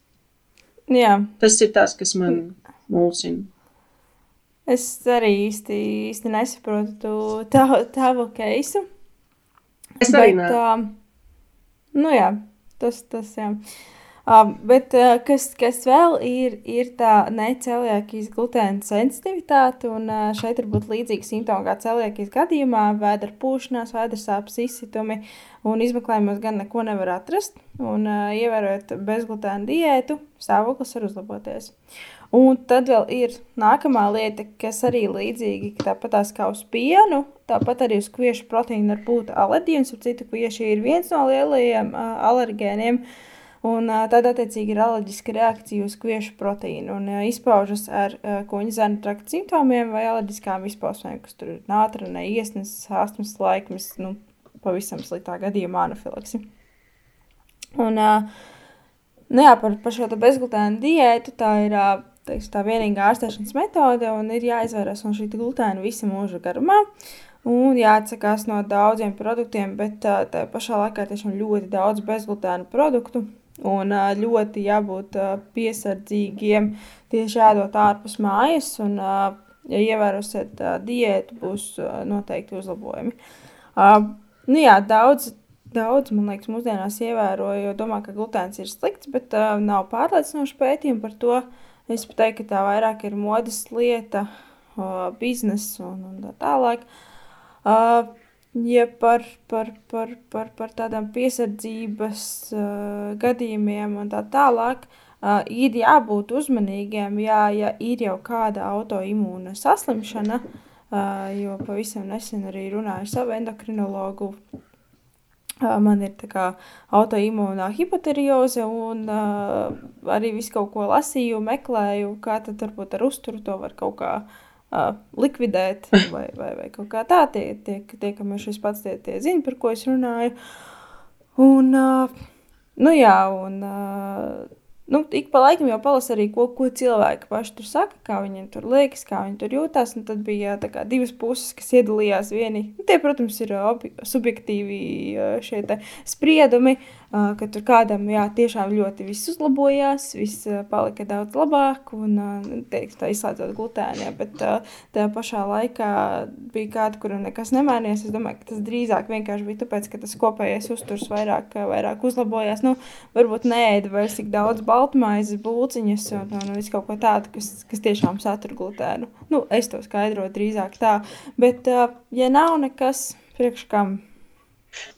[SPEAKER 2] Jā,
[SPEAKER 3] Tas ir tas, kas man mulsina.
[SPEAKER 2] es arī īsti, īsti nesaprotu tu tavu, tavu keisu.
[SPEAKER 3] Es arī nē.
[SPEAKER 2] uh, nu jā, tas, tas jā. Uh, bet uh, kas, kas vēl ir, ir tā neceliakijas glutēna sensitivitāte, un uh, šeit var būt līdzīgi simptomi kā celiakijas gadījumā, vēdera pūšanās, vēdera sāpes, izsitumi, un izmeklējumos gan neko nevar atrast, un uh, ievērojot bezglutēna diētu, stāvoklis var uzlaboties. Un tad vēl ir nākamā lieta, kas arī līdzīgi tāpat kā uz pienu, tāpat arī uz kviešu proteīnu var būt alerģija. Un, citu, kvieši ir viens no lielajiem uh, alergēniem. Un tad, attiecīgi, ir alerģiska reakcija uz kviešu proteīnu. Un izpaužas ar kuņģa zēna trakta simptomiem vai alerģiskām izpausmēm, kas tur ir nātra, neiesnes, astmas laikmes, nu, pavisam sliktā gadījumā anafilaksi. Un, nu jā, par, par šo bezglutēnu diētu tā ir teiks, tā vienīgā ārstēšanas metode un ir jāizvairās no šī glutēna visa mūža garumā. Un jāatsakās no daudziem produktiem, bet uh, tā pašā laikā tiešām ļoti daudz bezglutēna produktu. Un ļoti jābūt piesardzīgiem tieši ēdot ārpus mājas. Un, ja ievērosiet diētu, būs noteikti uzlabojumi. Nu jā, daudz, daudz, man liekas, mūsdienās ievēroju, jo domā, ka glutēns ir slikts, bet nav pārliecinoši pētījumi par to. Es pat teiktu, ka tā vairāk ir modes lieta, biznesa un, un tā tālāk. Ja par, par, par, par, par tādām piesardzības uh, gadījumiem un tā tālāk, uh, ir jābūt uzmanīgiem, jā, ja ir jau kāda autoimūna saslimšana, uh, jo pavisam nesen arī runāju ar savu endokrinologu. Uh, Man ir tā kā autoimūnā hipoterioze, un uh, arī visu kaut ko lasīju, meklēju, kā tad varbūt ar uzturu to var kaut kā uh, likvidēt, vai, vai, vai kaut kā tā. Tie, tie, tie kam ir šis pats, tie, tie zina, par ko es runāju. Un, uh, nu jā, un uh, nu, ik pa laikam jau palasa arī, ko, ko cilvēki paši tur saka, kā viņiem tur liekas, kā viņi tur jūtās. Un tad bija tā kā divas puses, kas iedalījās vieni. Nu, tie, protams, ir obi- subjektīvi uh, šie spriedumi, uh, ka tur kādam jā, tiešām ļoti viss uzlabojās, viss palika daudz labāk, un uh, teiks, tā izslēdzot glutēnu. Bet tajā pašā laikā bija kāda, kuram nekas nemainījās. Es domāju, ka tas drīzāk vienkārši bija tāpēc, ka tas kopējais uzturs vairāk, vairāk uzlabojās. Nu, varbūt neēda vairs tik daudz baltmaizes, būciņas un, un visu kaut ko tādu, kas, kas tiešām satur glutēnu. Nu, es to skaidroju drīzāk tā. Bet, ja nav nekas priekš kam,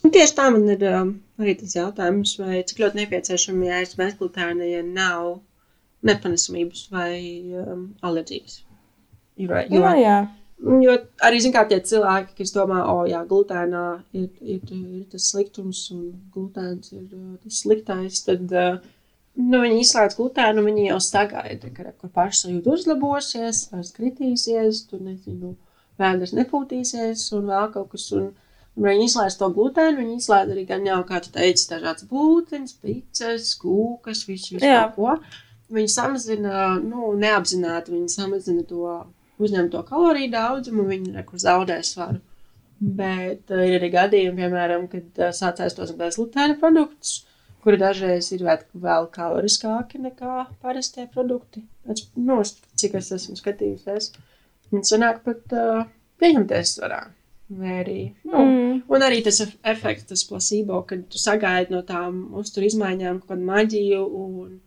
[SPEAKER 3] Un tieši tā man ir um, arī tas jautājums, vai cik ļoti nepieciešami ēst bezglutēna, ja nav nepanesamības vai um, alerģijas. Jo, jo,
[SPEAKER 2] jo, jā,
[SPEAKER 3] jo arī zin, kā tie cilvēki, kas domā, o, jā, glutēnā ir, ir, ir tas sliktums un glutēns ir uh, tas sliktais, tad uh, nu, viņi izslēdz glutēnu, viņi jau sagaida, ka kur pašsajūta uzlabosies, vairs kritīsies, tur nezinu, vēders nepūtīsies un vēl kaut kas. Un viņi izlaiž to glutēnu, viņi izlaiž arī gan jau, kā tu teici, dažādas būtnes, pices, kūkas, visu, visu ko. Viņi samazina, nu, neapzināti, viņi samazina to uzņemto kaloriju daudzumu, viņi rekur zaudē svaru. Bet uh, ir arī gadījumi, piemēram, kad uh, sāc ēstos bezglutēna produktus, kuri dažreiz ir vēl, kaloriskāki nekā parastie produkti. Pēc, nu, cik es esmu skatījusies. Un sanāk pat uh, pieņemties svarā. Arī, nu,
[SPEAKER 2] Mm.
[SPEAKER 3] Un arī tas ef- efekts, tas placebo, kad tu sagaidi no tām uzturu izmaiņām kaut kādu maģiju un,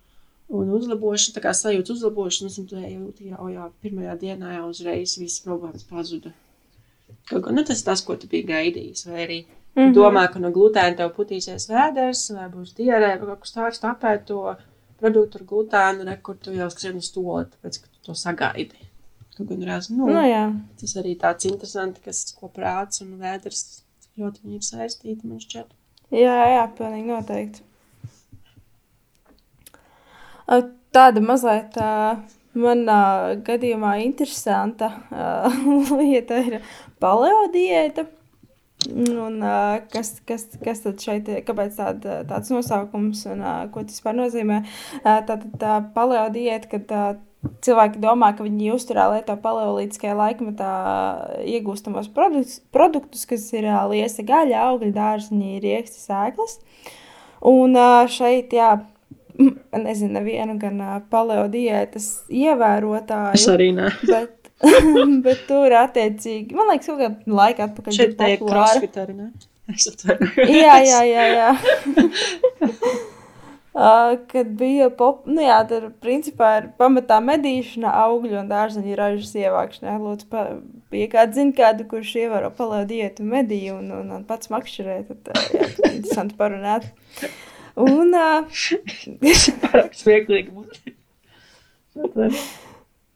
[SPEAKER 3] un uzlabošanu, tā kā sajūta uzlabošanas, un tu jūti, jau, jā, pirmajā dienā jau uzreiz viss problēmas pazuda. Kaut kā, nu, tas ir tas, ko tu biji gaidījis, vai arī mm -hmm. domā, ka no glutēna tev putīsies vēders, vai būs dierē, vai kaut kas tāds, tāpēc to produktu ar glutēnu, re, kur tu jau skrien uz to, tāpēc, ka tu to sagaidi. Kaut gan reiz, nu,
[SPEAKER 2] nu, jā.
[SPEAKER 3] Tas arī tāds interesants, kas ko prāts un vēders ļoti viņi ir saistīti. Man šķiet,
[SPEAKER 2] Jā, jā, pilnīgi noteikti. Tāda mazliet uh, manā gadījumā interesanta lieta ir paleo diēta. Un, uh, kas, kas, kas tad šeit ir? Kāpēc tāda, tāds nosaukums un uh, ko tas vispār nozīmē? Uh, tātad tā paleo diēta, kad uh, cilvēki domā, ka viņi uzturā lieto paleolītiskajā laikmetā iegūstamos produktus, produktus kas ir uh, liesa gaļa, augļi, dārziņi, rieksti, sēklas. Un uh, šeit, jā, nezinu, nevienu gan uh, paleo diētas ievērotāju.
[SPEAKER 3] Es arī ne.
[SPEAKER 2] Bet, bet tur attiecīgi, man liekas, kaut kādā laikā atpakaļ
[SPEAKER 3] Šeit
[SPEAKER 2] bija
[SPEAKER 3] ir crossfit arī, ne? Es atvainojos.
[SPEAKER 2] Jā, jā, jā. jā. Uh, kad bija pop, nu jā, tad principā ir pamatā medīšana, augļu un dārzeņu ražas ievākšana. Lūdzu, pa, ja kāds zina kādu, kurš ievēro palēju diētu un medīju un, un, un pats makšķerē, tad uh, jā, interesanti parunāt. Un, uh,
[SPEAKER 3] Pārāk smieklīgi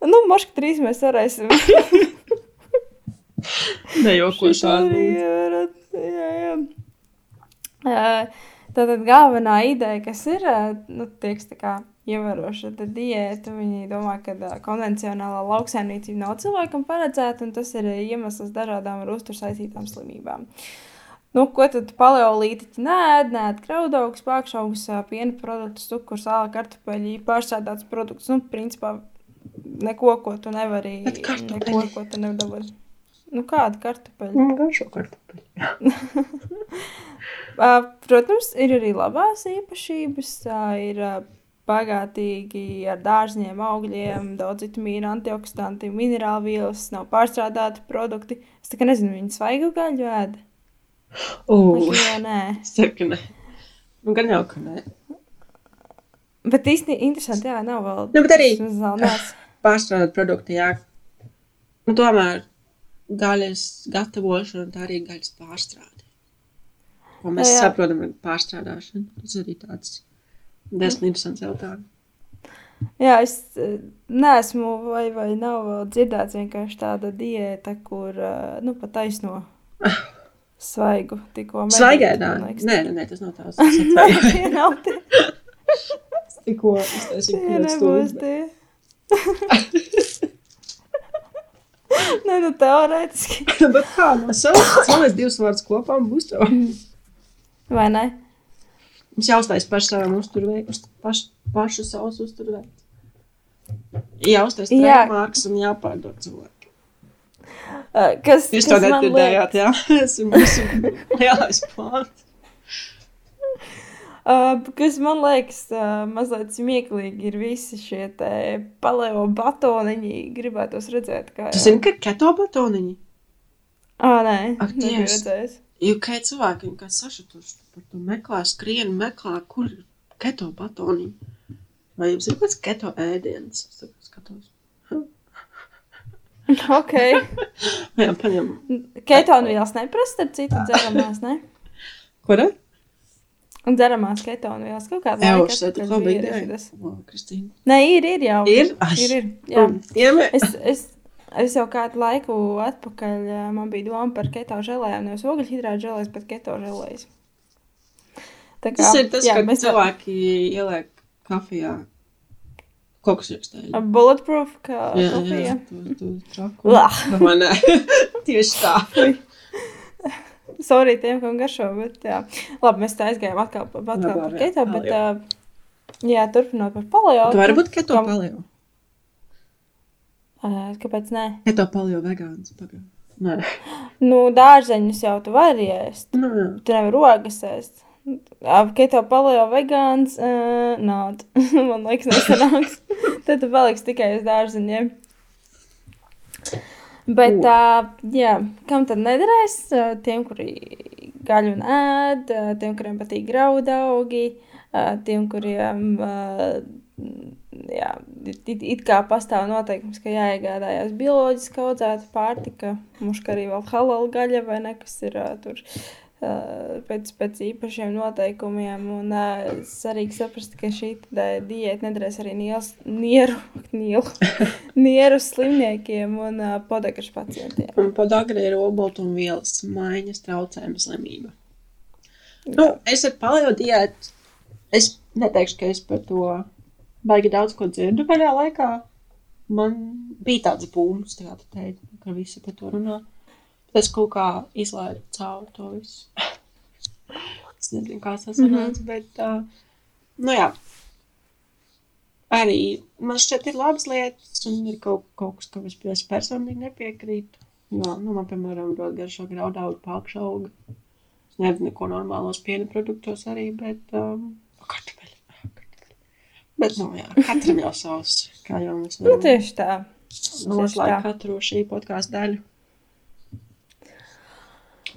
[SPEAKER 2] nu, moška trīs mēs varēsim. Varat, Jā, jā. Ā, Tātad galvenā ideja, kas ir, nu, tieks tā kā ievēroša diēta, viņi domā, ka konvencionālā lauksaimniecība nav cilvēkam paredzēta, un tas ir iemesls dažādām ar uzturu saistītām slimībām. Nu, ko tad paleolītiķi nēd? Nēd graudaugus, pākšaugus, ā, piena produktus, cukuru, sāla, kartupeļi, pārsādāts produktus. Nu, principā neko, ko tu nevari, neko, ko tu nevari dabūt. Nu, kāda kartupeļa?
[SPEAKER 3] Man garšo kartupeļu.
[SPEAKER 2] Ā, Protams, ir arī labās īpašības. Ir ā, bagātīgi ar dārziem, augļiem, daudz vitamīnu, antioksidantu, minerālu vielas, nav pārstrādāti produkti. Es tā kā nezinu, viņi svaigu gaļu ēd.
[SPEAKER 3] Ugh,
[SPEAKER 2] nē.
[SPEAKER 3] es teiktu, ka ne. Nu, gan jau, ka ne.
[SPEAKER 2] Bet īstenībā interesanti, jā, nav vēl.
[SPEAKER 3] Nu, bet arī- Pārstrādāt produktu, jā. Nu, tomēr gaļas gatavošana, tā arī gaļas pārstrāde. Ko mēs
[SPEAKER 2] Jā, jā.
[SPEAKER 3] saprotam ar pārstrādāšanu. Tas arī tāds diezgan interesants jautājums.
[SPEAKER 2] Jā, es eh, neesmu, vai, vai nav dzirdēts vienkārši tāda diēta, kur, ā, nu, pat taisno svaigu tikko. medīt,
[SPEAKER 3] Svaigēdā. Nē, nē, nē, tas nav tās.
[SPEAKER 2] Tie nav tie.
[SPEAKER 3] Tikko iztaisīju
[SPEAKER 2] Tie
[SPEAKER 3] pieredzi
[SPEAKER 2] nebūs tie. Nē, nu teorētiski.
[SPEAKER 3] Bet kā no savas? Salēs divas vārdas kopā būs tev.
[SPEAKER 2] Vai ne?
[SPEAKER 3] Mums jāuztais paši savam uzturveidu, paši, paši savus uzturveidu. Jāuztais
[SPEAKER 2] Jā.
[SPEAKER 3] trēmārks un jāpārdod cilvēki.
[SPEAKER 2] Kas,
[SPEAKER 3] Jūs to nedzirdējāt, jā? Ir mūsu lielais plāns.
[SPEAKER 2] Uh, kas man liekas, uh, mazliet smieklīgi ir visi šie paleo batoniņi. Gribētos redzēt, kā.
[SPEAKER 3] Tu zini, ka keto batoniņi?
[SPEAKER 2] Ah, nē,
[SPEAKER 3] Ak,
[SPEAKER 2] redzējis.
[SPEAKER 3] Jo kā cilvēki, kā sašutuši par to meklē, skrien, meklē, kur ir keto batoniņi. Vai jums ir kāds keto ēdiens? Es tagad skatos.
[SPEAKER 2] Ok.
[SPEAKER 3] Jā, paņem.
[SPEAKER 2] Ketonu vielas neprasa, starp citu, dzeramās, ne?
[SPEAKER 3] Ko ne?
[SPEAKER 2] Un dzeramās ketonu vielas kaut kādā
[SPEAKER 3] Jā,
[SPEAKER 2] bija. arī tas.
[SPEAKER 3] O, Kristīna.
[SPEAKER 2] Nē, ir, ir jau.
[SPEAKER 3] Ir? Ai.
[SPEAKER 2] Ir, ir. Jā.
[SPEAKER 3] Iemē.
[SPEAKER 2] Es, es, es jau kādu laiku atpakaļ man bija doma par keto žēlējām, nevis ogļhidrātu žēlējas, bet keto žēlējas. Tā
[SPEAKER 3] Tas ir tas,
[SPEAKER 2] jā,
[SPEAKER 3] ka
[SPEAKER 2] mēs
[SPEAKER 3] cilvēki ieliek kafijā koksriekstēļu.
[SPEAKER 2] Bulletproof, kā kafija.
[SPEAKER 3] tu, tu traku.
[SPEAKER 2] Lah.
[SPEAKER 3] Man. Tieši tā.
[SPEAKER 2] Sorry tiem, kam garšo, bet jā. Labi, mēs tā aizgājām atkal, atkal
[SPEAKER 3] Labi,
[SPEAKER 2] par keto, bet
[SPEAKER 3] jā.
[SPEAKER 2] ā, jā, turpinot par paleo.
[SPEAKER 3] Tu vari būt keto
[SPEAKER 2] kam-
[SPEAKER 3] paleo.
[SPEAKER 2] Ā, Kāpēc nē?
[SPEAKER 3] Keto paleo vegāns. Pagaid. Nē.
[SPEAKER 2] Nu, dārzeņus jau tu vari ēst.
[SPEAKER 3] Nu, jā.
[SPEAKER 2] Tu nevari rogas ēst. Keto paleo vegāns, uh, nāc. Man liekas, nesanāks. Tad tu paliksi tikai uz dārzeņiem. Bet, uh, jā, kam tad nederēs? Tiem, kuri gaļu nēd, tiem, kuriem patīk graudaugi, ā, tiem, kuriem jā, it, it kā pastāv noteikums, ka jāiegādājās bioloģiski audzēta pārtika, muška arī vēl halal gaļa vai ne, kas ir tur pēc, pēc īpašiem noteikumiem. Un ā, svarīgi saprast, ka šī tā diēta nedarēs arī niels, nieru, nielu, nieru slimniekiem un ā, podekašu pacientiem.
[SPEAKER 3] Un podagri ir olbaltumvielas maiņas traucējuma slimība. Nu, es ar paleo diētu, es neteikšu, ka es par to baigi daudz ko dzirdu pēdējā laikā. Man bija tāds būms, tā kā tu teici, ka visi par to runā. Es kaut kā izlaidu cauri to visu. es nezinu, kā tas sanāca, mm -hmm. bet, uh, nu jā. Arī man šķiet ir labas lietas, un ir kaut, kaut kas, kam es personīgi nepiekrītu. Jo, nu, man, piemēram, ļoti garšo graudaugu pākšauga. Es nedaru neko normālos piena produktos arī, bet, um, kartupeļi. Bet, nu, jā, katram jau savs, kā jau mēs
[SPEAKER 2] Nu, tieši tā.
[SPEAKER 3] noslēgt katru šī podkāstu daļu.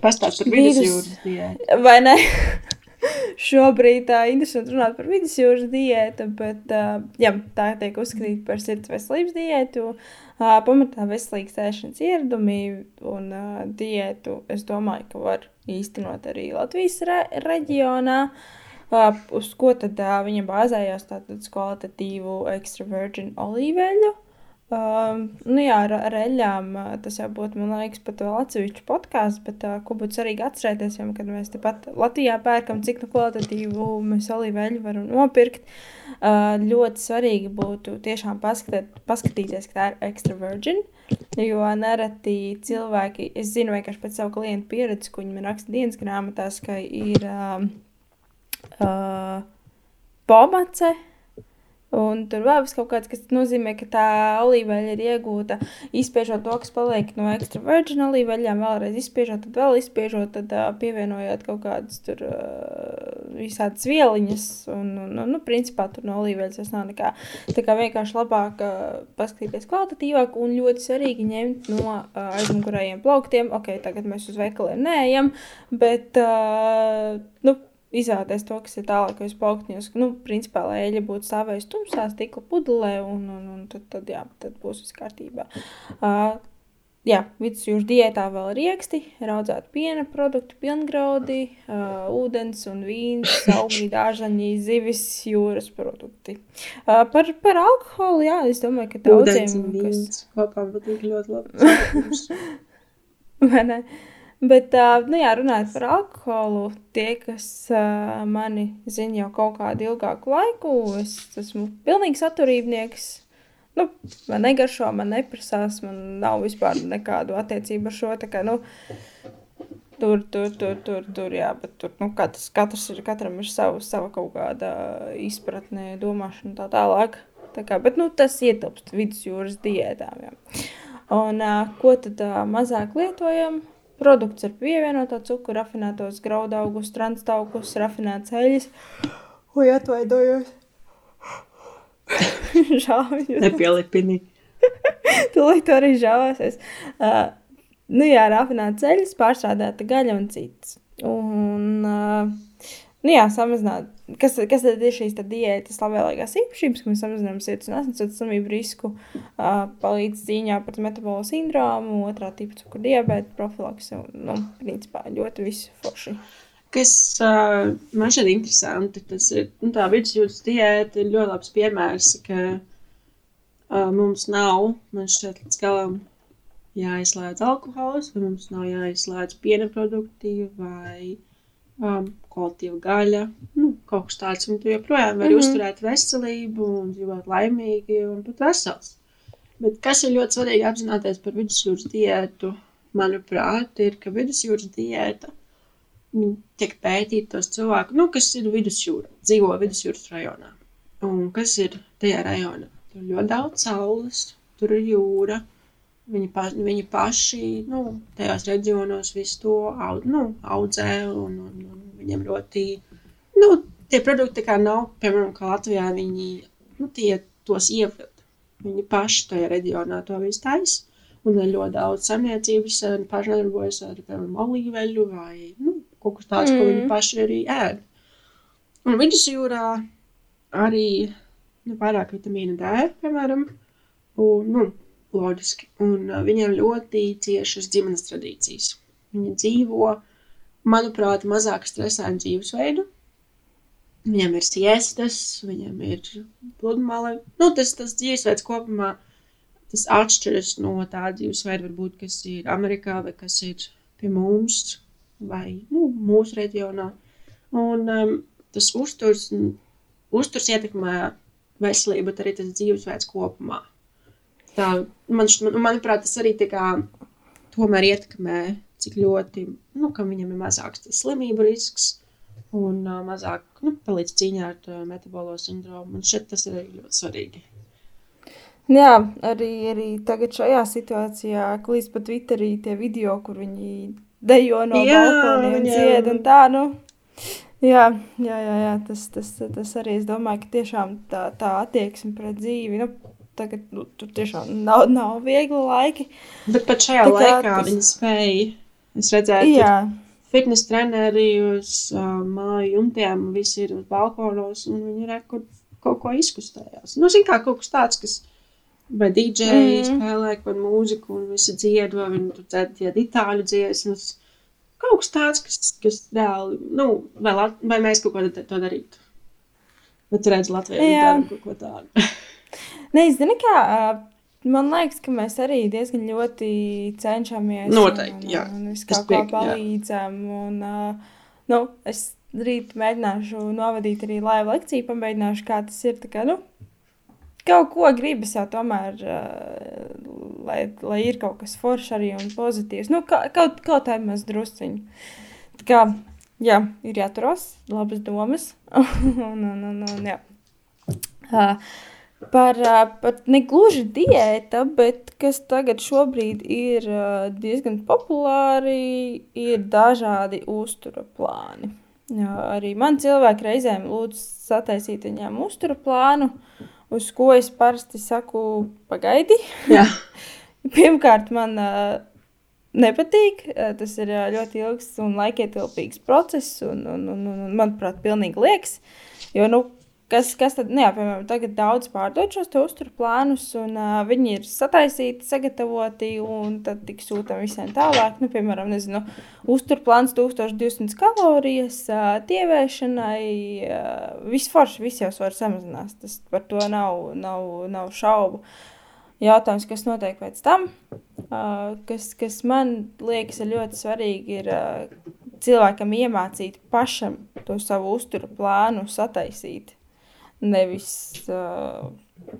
[SPEAKER 3] Pastāst par vidusjūras diētu.
[SPEAKER 2] Vai ne? Šobrīd tā ir interesanti runāt par vidusjūras diētu, bet uh, jā, tā tiek uzskatīta par sirds veselības diētu. Uh, pamatā veselīgas ēšanas ieradumi un uh, diētu, es domāju, ka var īstenot arī Latvijas re reģionā. Uh, uz ko tad uh, viņa bāzējās? Tātad kvalitatīvu extra virgin olīveļu. Um, nu jā, ar, ar eļļām tas jau būtu, man liekas, pat vēl atsevišķi podkāsts, bet uh, ko būtu svarīgi atcerēties, jo, kad mēs tepat Latvijā pērkam, cik nu kvalitatīvu mēs olīveļu varam nopirkt, uh, ļoti svarīgi būtu tiešām paskatīt, paskatīties, ka tā ir extra virgin, jo nereti cilvēki, es zinu vienkārši pēc savu klientu pieredzi, ko viņi man raksta dienas grāmatās, ka ir um, uh, pomace, Un tur vēl kaut kāds, kas nozīmē, ka tā olīveļa ir iegūta, izspiežot to, kas paliek no extra virgin olīveļām, vēlreiz izspiežot, tad vēl izspiežot, tad uh, pievienojot kaut kādas tur uh, visādas vieliņas. Un, un, un, nu, principā tur no olīveļas tas nav nekā. Tā kā vienkārši labāk uh, paskatīties kvalitatīvāk un ļoti svarīgi ņemt no uh, aizmugurējiem plauktiem. Ok, tagad mēs uz veikaliem neejam, bet, uh, nu, izvēlēties to, kas ir tālākais plauktiņos. Nu, principā, lai eļļa būtu stāvējusi tumsā, stikla pudelē, un, un, un tad, tad, jā, tad būs viss kārtībā. Uh, jā, vidusjūras diētā vēl ir rieksti, raudzēt piena produkti, pilngraudi, uh, ūdens un vīns, augļi, dārzaņi, zivis, jūras produkti. Uh, par, par alkoholu, jā, es domāju, ka daudziem,
[SPEAKER 3] kas... Kopā būtu ļoti labi.
[SPEAKER 2] Vai ne? Bet, nu jā, runājot par alkoholu, tie, kas mani zina jau kaut kādu ilgāku laiku, es esmu pilnīgs atturībnieks. Nu, man negaršo, man neprasās, man nav vispār nekādu attiecību ar šo. Kā, nu, tur, tur, tur, tur, tur, jā, bet tur, nu, katrs, katrs ir, katram ir sava, sava kaut kāda izpratne, domāšana tā tālāk. Tā kā, bet, nu, tas ietilpst vidusjūras diētām, jā. Un, ko tad mazāk lietojam? Produkts ar pievienoto cukuru, rafinētos graudaugus, transtaukus, rafinētas eļļas. Oi, atvainojos! Žāvējos.
[SPEAKER 3] Nepielipini.
[SPEAKER 2] Tūlīt arī žāvēsies. Uh, nu jā, rafinētas eļļas, pārstrādāta gaļa un cits. Un, uh, nu jā, samazināt kas, kas tad ir šīs diētas labvēlīgās īpašības, ka mēs samazinām sirds un asinsvadu slimību risku, uh, palīdz cīņā pret metabolo sindromu, otrā tipa cukuru diabetu, profilakse un, nu, principā ļoti visu forši.
[SPEAKER 3] Kas uh, man šķiet interesanti, tas ir nu, tā vidusjūras diēta ir ļoti labs piemērs, ka uh, mums nav, man šķiet, līdz galam jāizslēdz alkohols, vai mums nav jāizslēdz piena produkti vai um, kvalitīva gaļa, nu, kaut kas tāds. Un tu joprojām vari mm -hmm. uzturēt veselību un dzīvot laimīgi un pat vesels. Bet kas ir ļoti svarīgi apzināties par vidusjūras diētu, manuprāt, ir, ka vidusjūras diēta tiek pētīta tos cilvēku, nu, kas ir vidusjūra, dzīvo vidusjūras rajonā. Un kas ir tajā rajonā? Tur ļoti daudz saules, tur ir jūra, Viņi, pa, viņi paši nu, tajos reģionos visu to aud, nu, audzē, un, un, un viņiem ļoti, nu, tie produkti nav, piemēram, kā Latvijā, viņi, nu, tie tos ievild. Viņi paši tajā reģionā to visu taisa, un ir ļoti daudz samniecības, pašdarbojas ar, piemēram, olīveļu vai, nu, kaut kas tāds, mm. ko viņi mm. paši arī ēd. Un vidusjūrā arī, nu, vairāk vitamīna D, piemēram, un, nu, loģiski. Un viņiem ļoti ciešas ģimenes tradīcijas. Viņi dzīvo, manuprāt, mazāk stresainu dzīvesveidu. Viņam ir siestas, viņam ir pludmale. Nu, tas, tas dzīvesveids kopumā tas atšķiras no tā dzīvesveida, varbūt, kas ir Amerikā vai kas ir pie mums vai nu, mūsu reģionā. Un um, tas uzturs, uzturs ietekmē veselība, bet arī tas dzīvesveids kopumā. Tā, man, man, manuprāt, tas arī tā kā tomēr ietekmē, cik ļoti, nu, ka viņam ir mazāks tas slimību risks un uh, mazāk, nu, palīdz cīņā ar uh, metabolo sindromu. Un šeit tas ir ļoti svarīgi.
[SPEAKER 2] Jā, arī, arī tagad šajā situācijā, klīst pat Twitterī tie video, kur viņi dejo no balkoniem un dzied un tā, nu, jā, jā, jā, jā tas, tas, tas arī, es domāju, ka tiešām tā, tā attieksme pret dzīvi, nu, tagad, nu, tur tiešām nav, nav viegli laiki.
[SPEAKER 3] Bet pat šajā tā laikā tas... viņi spēja, es redzēju, jā. fitness treneri uz uh, māju jumtiem, visi ir uz balkonos, un viņi rekur kaut ko izkustējās. Nu, zin kā kaut kas tāds, kas vai DJ mm. spēlē kaut mūziku, un visi dzied, vai viņi tur dzied itāļu dziesmas. Kaut kas tāds, kas, kas reāli, nu, vai, vai mēs kaut ko to darītu. Bet tu redzi Latvijā dara kaut ko tādu.
[SPEAKER 2] Zinu, kā, man liekas, ka mēs arī diezgan ļoti cenšamies.
[SPEAKER 3] Noteikti, un, jā.
[SPEAKER 2] Un, visu kaut kā palīdzam. Un, nu, es rīt mēģināšu novadīt arī laivu lekciju, pamēģināšu, kā tas ir, kā, nu, kaut ko gribas jau tomēr, uh, lai, lai ir kaut kas foršs arī un pozitīvs. Nu, ka, kaut, kaut tā maz drusciņi. Tā kā, jā, ir jāturās, labas domas. un, un, un, un, jā. Uh, par, par negluži diēta, bet kas tagad šobrīd ir diezgan populāri, ir dažādi uztura plāni. Jā, arī man cilvēki reizēm lūdz sataisīt viņiem uztura plānu. Uz ko es parasti saku, pagaidi. Pirmkārt, man uh, nepatīk. Tas ir ļoti ilgs un laikietilpīgs process, un, un, un, un manuprāt, pilnīgi liekas. Jo, nu, Kas, kas tad, nu jā, piemēram, tagad daudz pārdod šos uzturu plānus, un uh, viņi ir sataisīti, sagatavoti, un tad tiks sūtām visiem tālāk. Nu, piemēram, nezinu, uzturu plāns 1200 kalorijas, uh, tievēšanai, uh, viss forši, viss jau var samazinās. Tas par to nav, nav, nav šaubu. Jautājums, kas notiek pēc tam, uh, kas, kas man liekas ļoti svarīgi, ir uh, cilvēkam iemācīt pašam to savu uzturu plānu sataisīt nevis uh,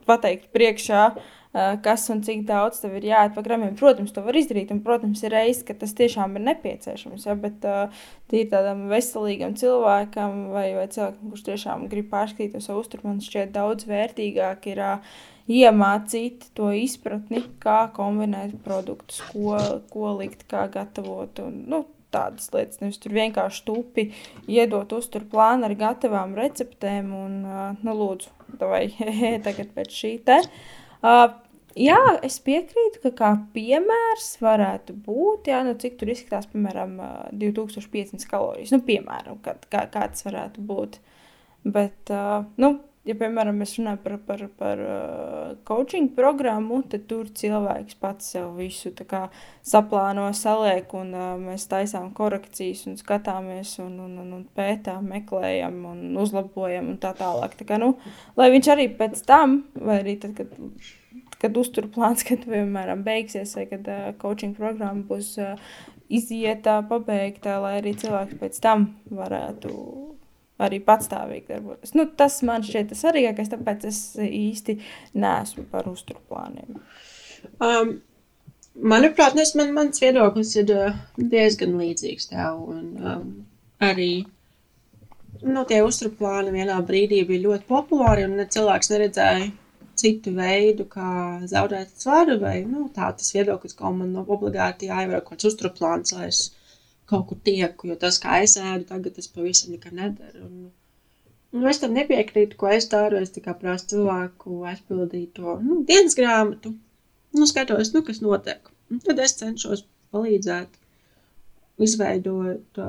[SPEAKER 2] pateikt priekšā, uh, kas un cik daudz tev ir jāiet pa gramiem. Protams, to var izdarīt, un, protams, ir reizes, ka tas tiešām ir nepieciešams. Ja, bet uh, tīri tādam veselīgam cilvēkam vai, vai cilvēkam, kurš tiešām grib pārskatīt to savu uzturu, man šķiet daudz vērtīgāk ir uh, iemācīt to izpratni, kā kombinēt produktus, ko, ko likt, kā gatavot. Un, nu, tādas lietas. Nevis tur vienkārši tupi iedot uzturu plānu ar gatavām receptēm un, nu, lūdzu, vai tagad pēc šī te. Uh, jā, es piekrītu, ka kā piemērs varētu būt, jā, nu, cik tur izskatās, piemēram, 2500 kalorijas. Nu, piemēram, kā, kā, kā tas varētu būt. Bet, uh, nu, ja, piemēram, mēs runājam par, par, par uh, coaching programmu, tad tur cilvēks pats sev visu saplāno, saliek, un uh, mēs taisām korekcijas, un skatāmies, un, un, un, un pētām, meklējam, un uzlabojam, un tā tālāk. Tā kā, nu, lai viņš arī pēc tam, vai arī tad, kad, kad uzturplāns, kad, piemēram, beigsies, vai kad uh, coaching programma būs uh, izietā, pabeigta, lai arī cilvēks pēc tam varētu arī patstāvīgi darboties. Nu, tas man šķiet tas svarīgākais, tāpēc es īsti neesmu par uzturplāniem.
[SPEAKER 3] Um, manuprāt, es, man, mans viedoklis ir uh, diezgan līdzīgs tev. Un, um, arī nu, tie uzturplāni vienā brīdī bija ļoti populāri, un ne, cilvēks neredzēja citu veidu, kā zaudēt svaru. Vai, nu, tā tas viedoklis, ka man obligāti jāievēro kaut kāds uzturplāns, lai es kaut kur tieku, jo tas, kā es ēdu, tagad es pavisam nekad nedaru. Un, nu, es tam nepiekrītu, ko es daru. Es tikai prasu cilvēku aizpildīt to nu, dienas grāmatu, nu, skatos, nu, kas notiek. Un tad es cenšos palīdzēt, izveidot,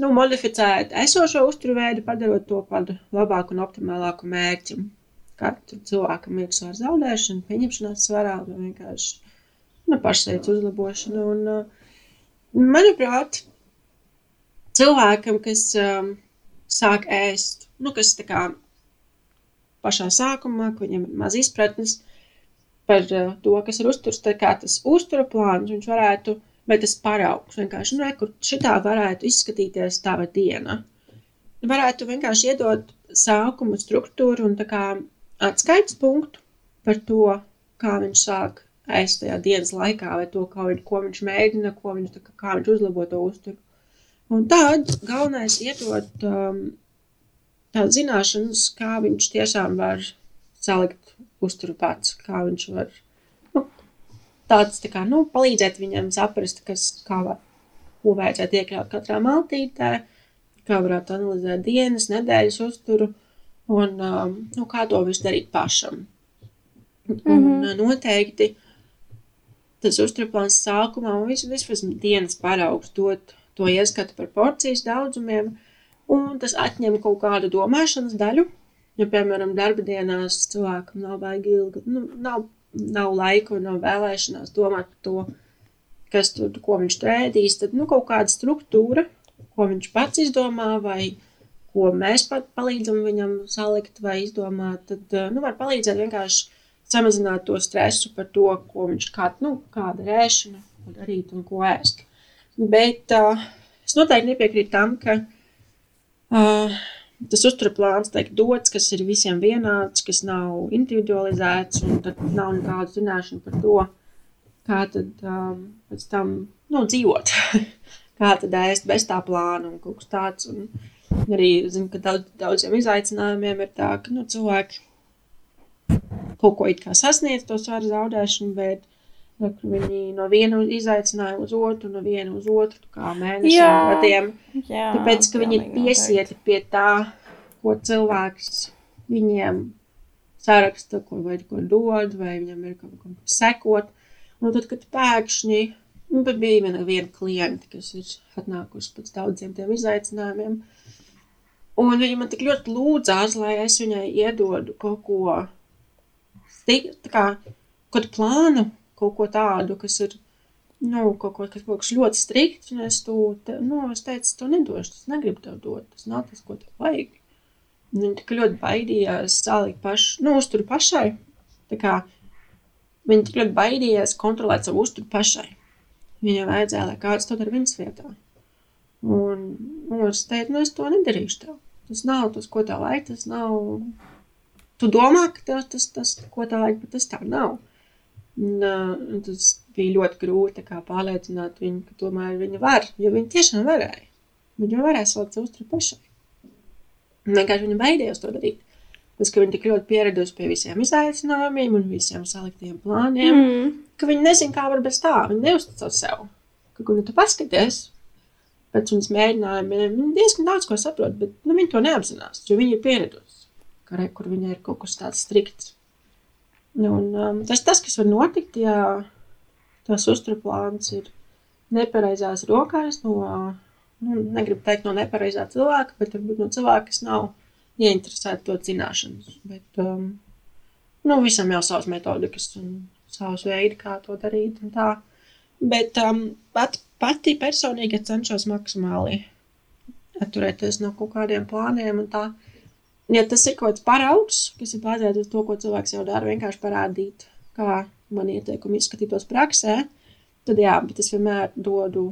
[SPEAKER 3] nu, modificēt esošo uzturveidu, padarot to par labāku un optimālāku mērķi. Katru cilvēkam ir svara zaudēšana, pieņemšanās svarā vai vienkārši nu, pašsaites uzlabošana. Un, uh, Manuprāt, cilvēkam, kas um, sāk ēst, nu, kas tā kā pašā sākumā, ka viņam ir maz izpratnes par uh, to, kas ir uzturs, tā kā tas uztura plāns, viņš varētu, vai tas paraugs vienkārši, nu, kur šitā varētu izskatīties tava diena. Varētu vienkārši iedot sākuma struktūru un tā kā atskaites punktu par to, kā viņš sāk ēst tajā dienas laikā, vai to, kā viņš, ko viņš mēģina, ko viņš, tā, kā viņš uzlabo to uzturu. Un tad galvenais iedot um, tādas zināšanas, kā viņš tiešām var salikt uzturu pats, kā viņš var nu, tāds tā kā, nu, palīdzēt viņam saprast, kas, kā var, ko vajadzētu iekļaut katrā maltītē, kā varētu analizēt dienas, nedēļas uzturu un um, nu, kā to visu darīt pašam. Un mm -hmm. noteikti tas uzturplāns sākumā un visu, vismaz dienas paraugs dot to ieskatu par porcijas daudzumiem, un tas atņem kaut kādu domāšanas daļu. Ja, piemēram, darba dienās cilvēkam nav baigi ilgi, nu, nav, nav laika un nav vēlēšanās domāt par to, kas tur, ko viņš tur ēdīs, tad, nu, kaut kāda struktūra, ko viņš pats izdomā, vai ko mēs pat palīdzam viņam salikt vai izdomāt, tad, nu, var palīdzēt vienkārši samazināt to stresu par to, ko viņš kā, nu, kāda ir ēšana, ko darīt un ko ēst. Bet uh, es noteikti nepiekrītu tam, ka uh, tas uzturplāns tiek dots, kas ir visiem vienāds, kas nav individualizēts, un tad nav nekādu zināšanu par to, kā tad um, pēc tam nu, dzīvot, kā tad ēst bez tā plāna un kaut kas tāds. Un arī zinu, ka daudz, daudziem izaicinājumiem ir tā, ka nu, cilvēki kaut ko it kā sasniedz to svaru zaudēšanu, bet nu, viņi no viena izaicinājumu uz otru, no viena uz otru, kā mēnešiem gadiem. Jā, tāpēc, ka viņi ir piesieti pie tā, ko cilvēks viņiem saraksta, ko vai ko dod, vai viņam ir kaut kam sekot. Un tad, kad pēkšņi, nu, bija viena, viena klienta, kas ir atnākusi pēc daudziem tiem izaicinājumiem, un viņa man tik ļoti lūdzās, lai es viņai iedodu kaut ko kā kaut plānu, kaut ko tādu, kas ir, nu, kaut, ko, kas, kaut kas ļoti strikts, un es to, te, nu, es teicu, to nedošu, tas negribu tev dot, tas nav tas, ko tev vajag. Un viņi tik ļoti baidījās salikt pašu, nu, uzturu pašai, tā kā viņi tik ļoti baidījās kontrolēt savu uzturu pašai. Viņam vajadzēja, lai kāds to dara viņas vietā. Un, un es teicu, nu, es to nedarīšu tev. Tas nav tas, ko tev vajag, tas nav tu domā, ka tev tas, tas, ko tā vajag, bet tas tā nav. Un, uh, tas bija ļoti grūti pārliecināt viņu, ka tomēr viņa var, jo viņa tiešām varēja. Viņa varēja salikt savu uzturu pašai. Un vienkārši viņa baidījās to darīt. Tas, ka viņa tik ļoti pieradusi pie visiem izaicinājumiem un visiem saliktiem plāniem, mm. ka viņa nezina, kā var bez tā. Viņa neuzticas sev. Ka, kur nu tu paskaties pēc viņas mēģinājumiem, viņa diezgan daudz ko saprot, bet nu, viņa to neapzinās, jo viņa ir pieradusi ka re, kur viņai ir kaut kas tāds strikts. Nu, un, um, tas tas, kas var notikt, ja tas uzturplāns ir nepareizās rokās no, nu, negribu teikt no nepareizā cilvēka, bet varbūt no cilvēka, kas nav ieinteresēti to zināšanas. Bet, um, nu, visam jau savas metodikas un savas veidi, kā to darīt. Bet um, pat, pati personīgi cenšos maksimāli atturēties no kaut kādiem plāniem un tā ja tas ir kaut kāds paraugs, kas ir bāzēts uz to, ko cilvēks jau dara, vienkārši parādīt, kā man ieteikumi izskatītos praksē, tad jā, bet es vienmēr dodu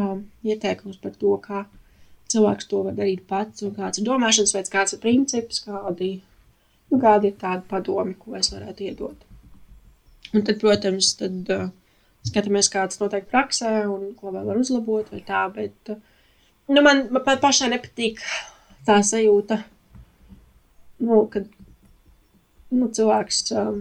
[SPEAKER 3] um, ieteikumus par to, kā cilvēks to var darīt pats, un kāds ir domāšanas veids, kāds ir princips, kādi, nu, kādi ir tādi padomi, ko es varētu iedot. Un tad, protams, tad uh, skatāmies, kāds notiek praksē un ko vēl var uzlabot vai tā, bet, uh, nu, man, man pašai nepatīk tā sajūta, nu, kad nu, cilvēks um,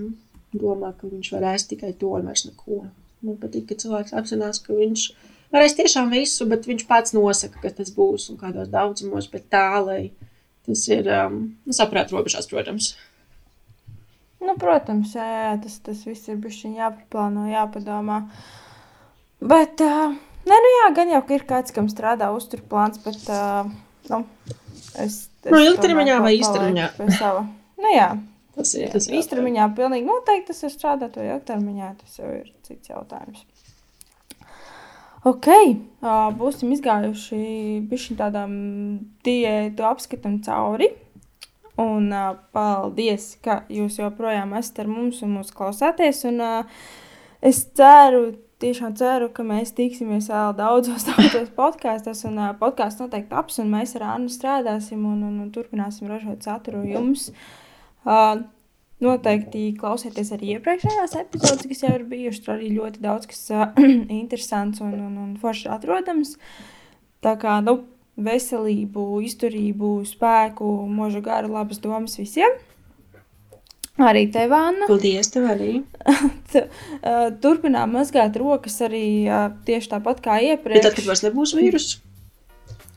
[SPEAKER 3] domā, ka viņš var ēst tikai to un vairs neko. Man patīk, ka cilvēks apzinās, ka viņš varēs tiešām visu, bet viņš pats nosaka, ka tas būs un kādos daudzumos, bet tā, lai tas ir um, nu, saprāt robežās, protams.
[SPEAKER 2] Nu, protams, jā, jā, tas, tas viss ir bijis jāpaplāno, jāpadomā. Bet, uh, nē, nu jā, gan jau ir kāds, kam strādā uzturplāns, bet, uh, nu, es
[SPEAKER 3] No nu, ilgtermiņā vai īstermiņā?
[SPEAKER 2] Nu, jā, tas ir. Tas īstermiņā pilnīgi noteikti tas ir strādāt, vai ilgtermiņā tas jau ir cits jautājums. Ok, uh, būsim izgājuši bišķiņ tādām diētu apskatam cauri. Un uh, paldies, ka jūs joprojām esat ar mums un mūs klausāties. Un, uh, es ceru, tiešām ceru, ka mēs tiksimies vēl daudzos, daudzos podkāstos, un uh, podkāsts noteikti taps, un mēs ar Annu strādāsim un, un, un turpināsim ražot saturu jums. Uh, Noteikti klausieties arī iepriekšējās epizodes, kas jau ir bijušas. Tur arī ļoti daudz kas uh, interesants un, un, un forši atrodams. Tā kā nu, veselību, izturību, spēku, mūža garu, labas domas visiem. Arī tev, Anna.
[SPEAKER 3] Paldies, tev arī.
[SPEAKER 2] Uh, Turpinām mazgāt rokas arī uh, tieši tāpat kā
[SPEAKER 3] Bet
[SPEAKER 2] iepriekš.
[SPEAKER 3] tad, kad vairs nebūs vīrusu,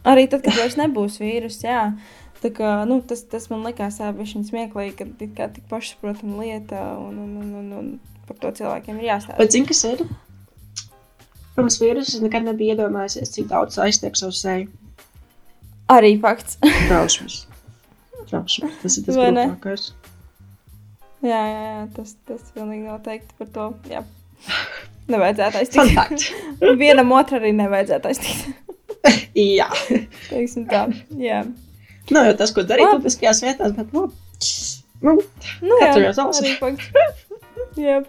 [SPEAKER 2] Arī tad, kad vairs nebūs vīrusu, jā. Tā kā, nu, tas, tas man likās viņa smieklīgi, ka tā kā tik pašsaprotama lieta, un, un, un, un, un par to cilvēkiem ir jāstāsta.
[SPEAKER 3] bet zini, kas ir? Pirms vīrusu es nekad nebiju iedomājies, cik daudz aiztiek savu seju.
[SPEAKER 2] Arī fakts.
[SPEAKER 3] Trausmas. Trausmas. Tas ir tas grūtākais.
[SPEAKER 2] Jā, jā, jā, tas, tas pilnīgi noteikti par to. Jā. Nevajadzētu aiztikt. Vienam otram arī nevajadzētu aiztikt.
[SPEAKER 3] Jā.
[SPEAKER 2] Teiksim tā. Jā.
[SPEAKER 3] Nav jau tas, ko darīt publiskajās vietās, bet, nu, nu
[SPEAKER 2] Nu, jā,
[SPEAKER 3] Katru jau savs.
[SPEAKER 2] arī fakts. Jā.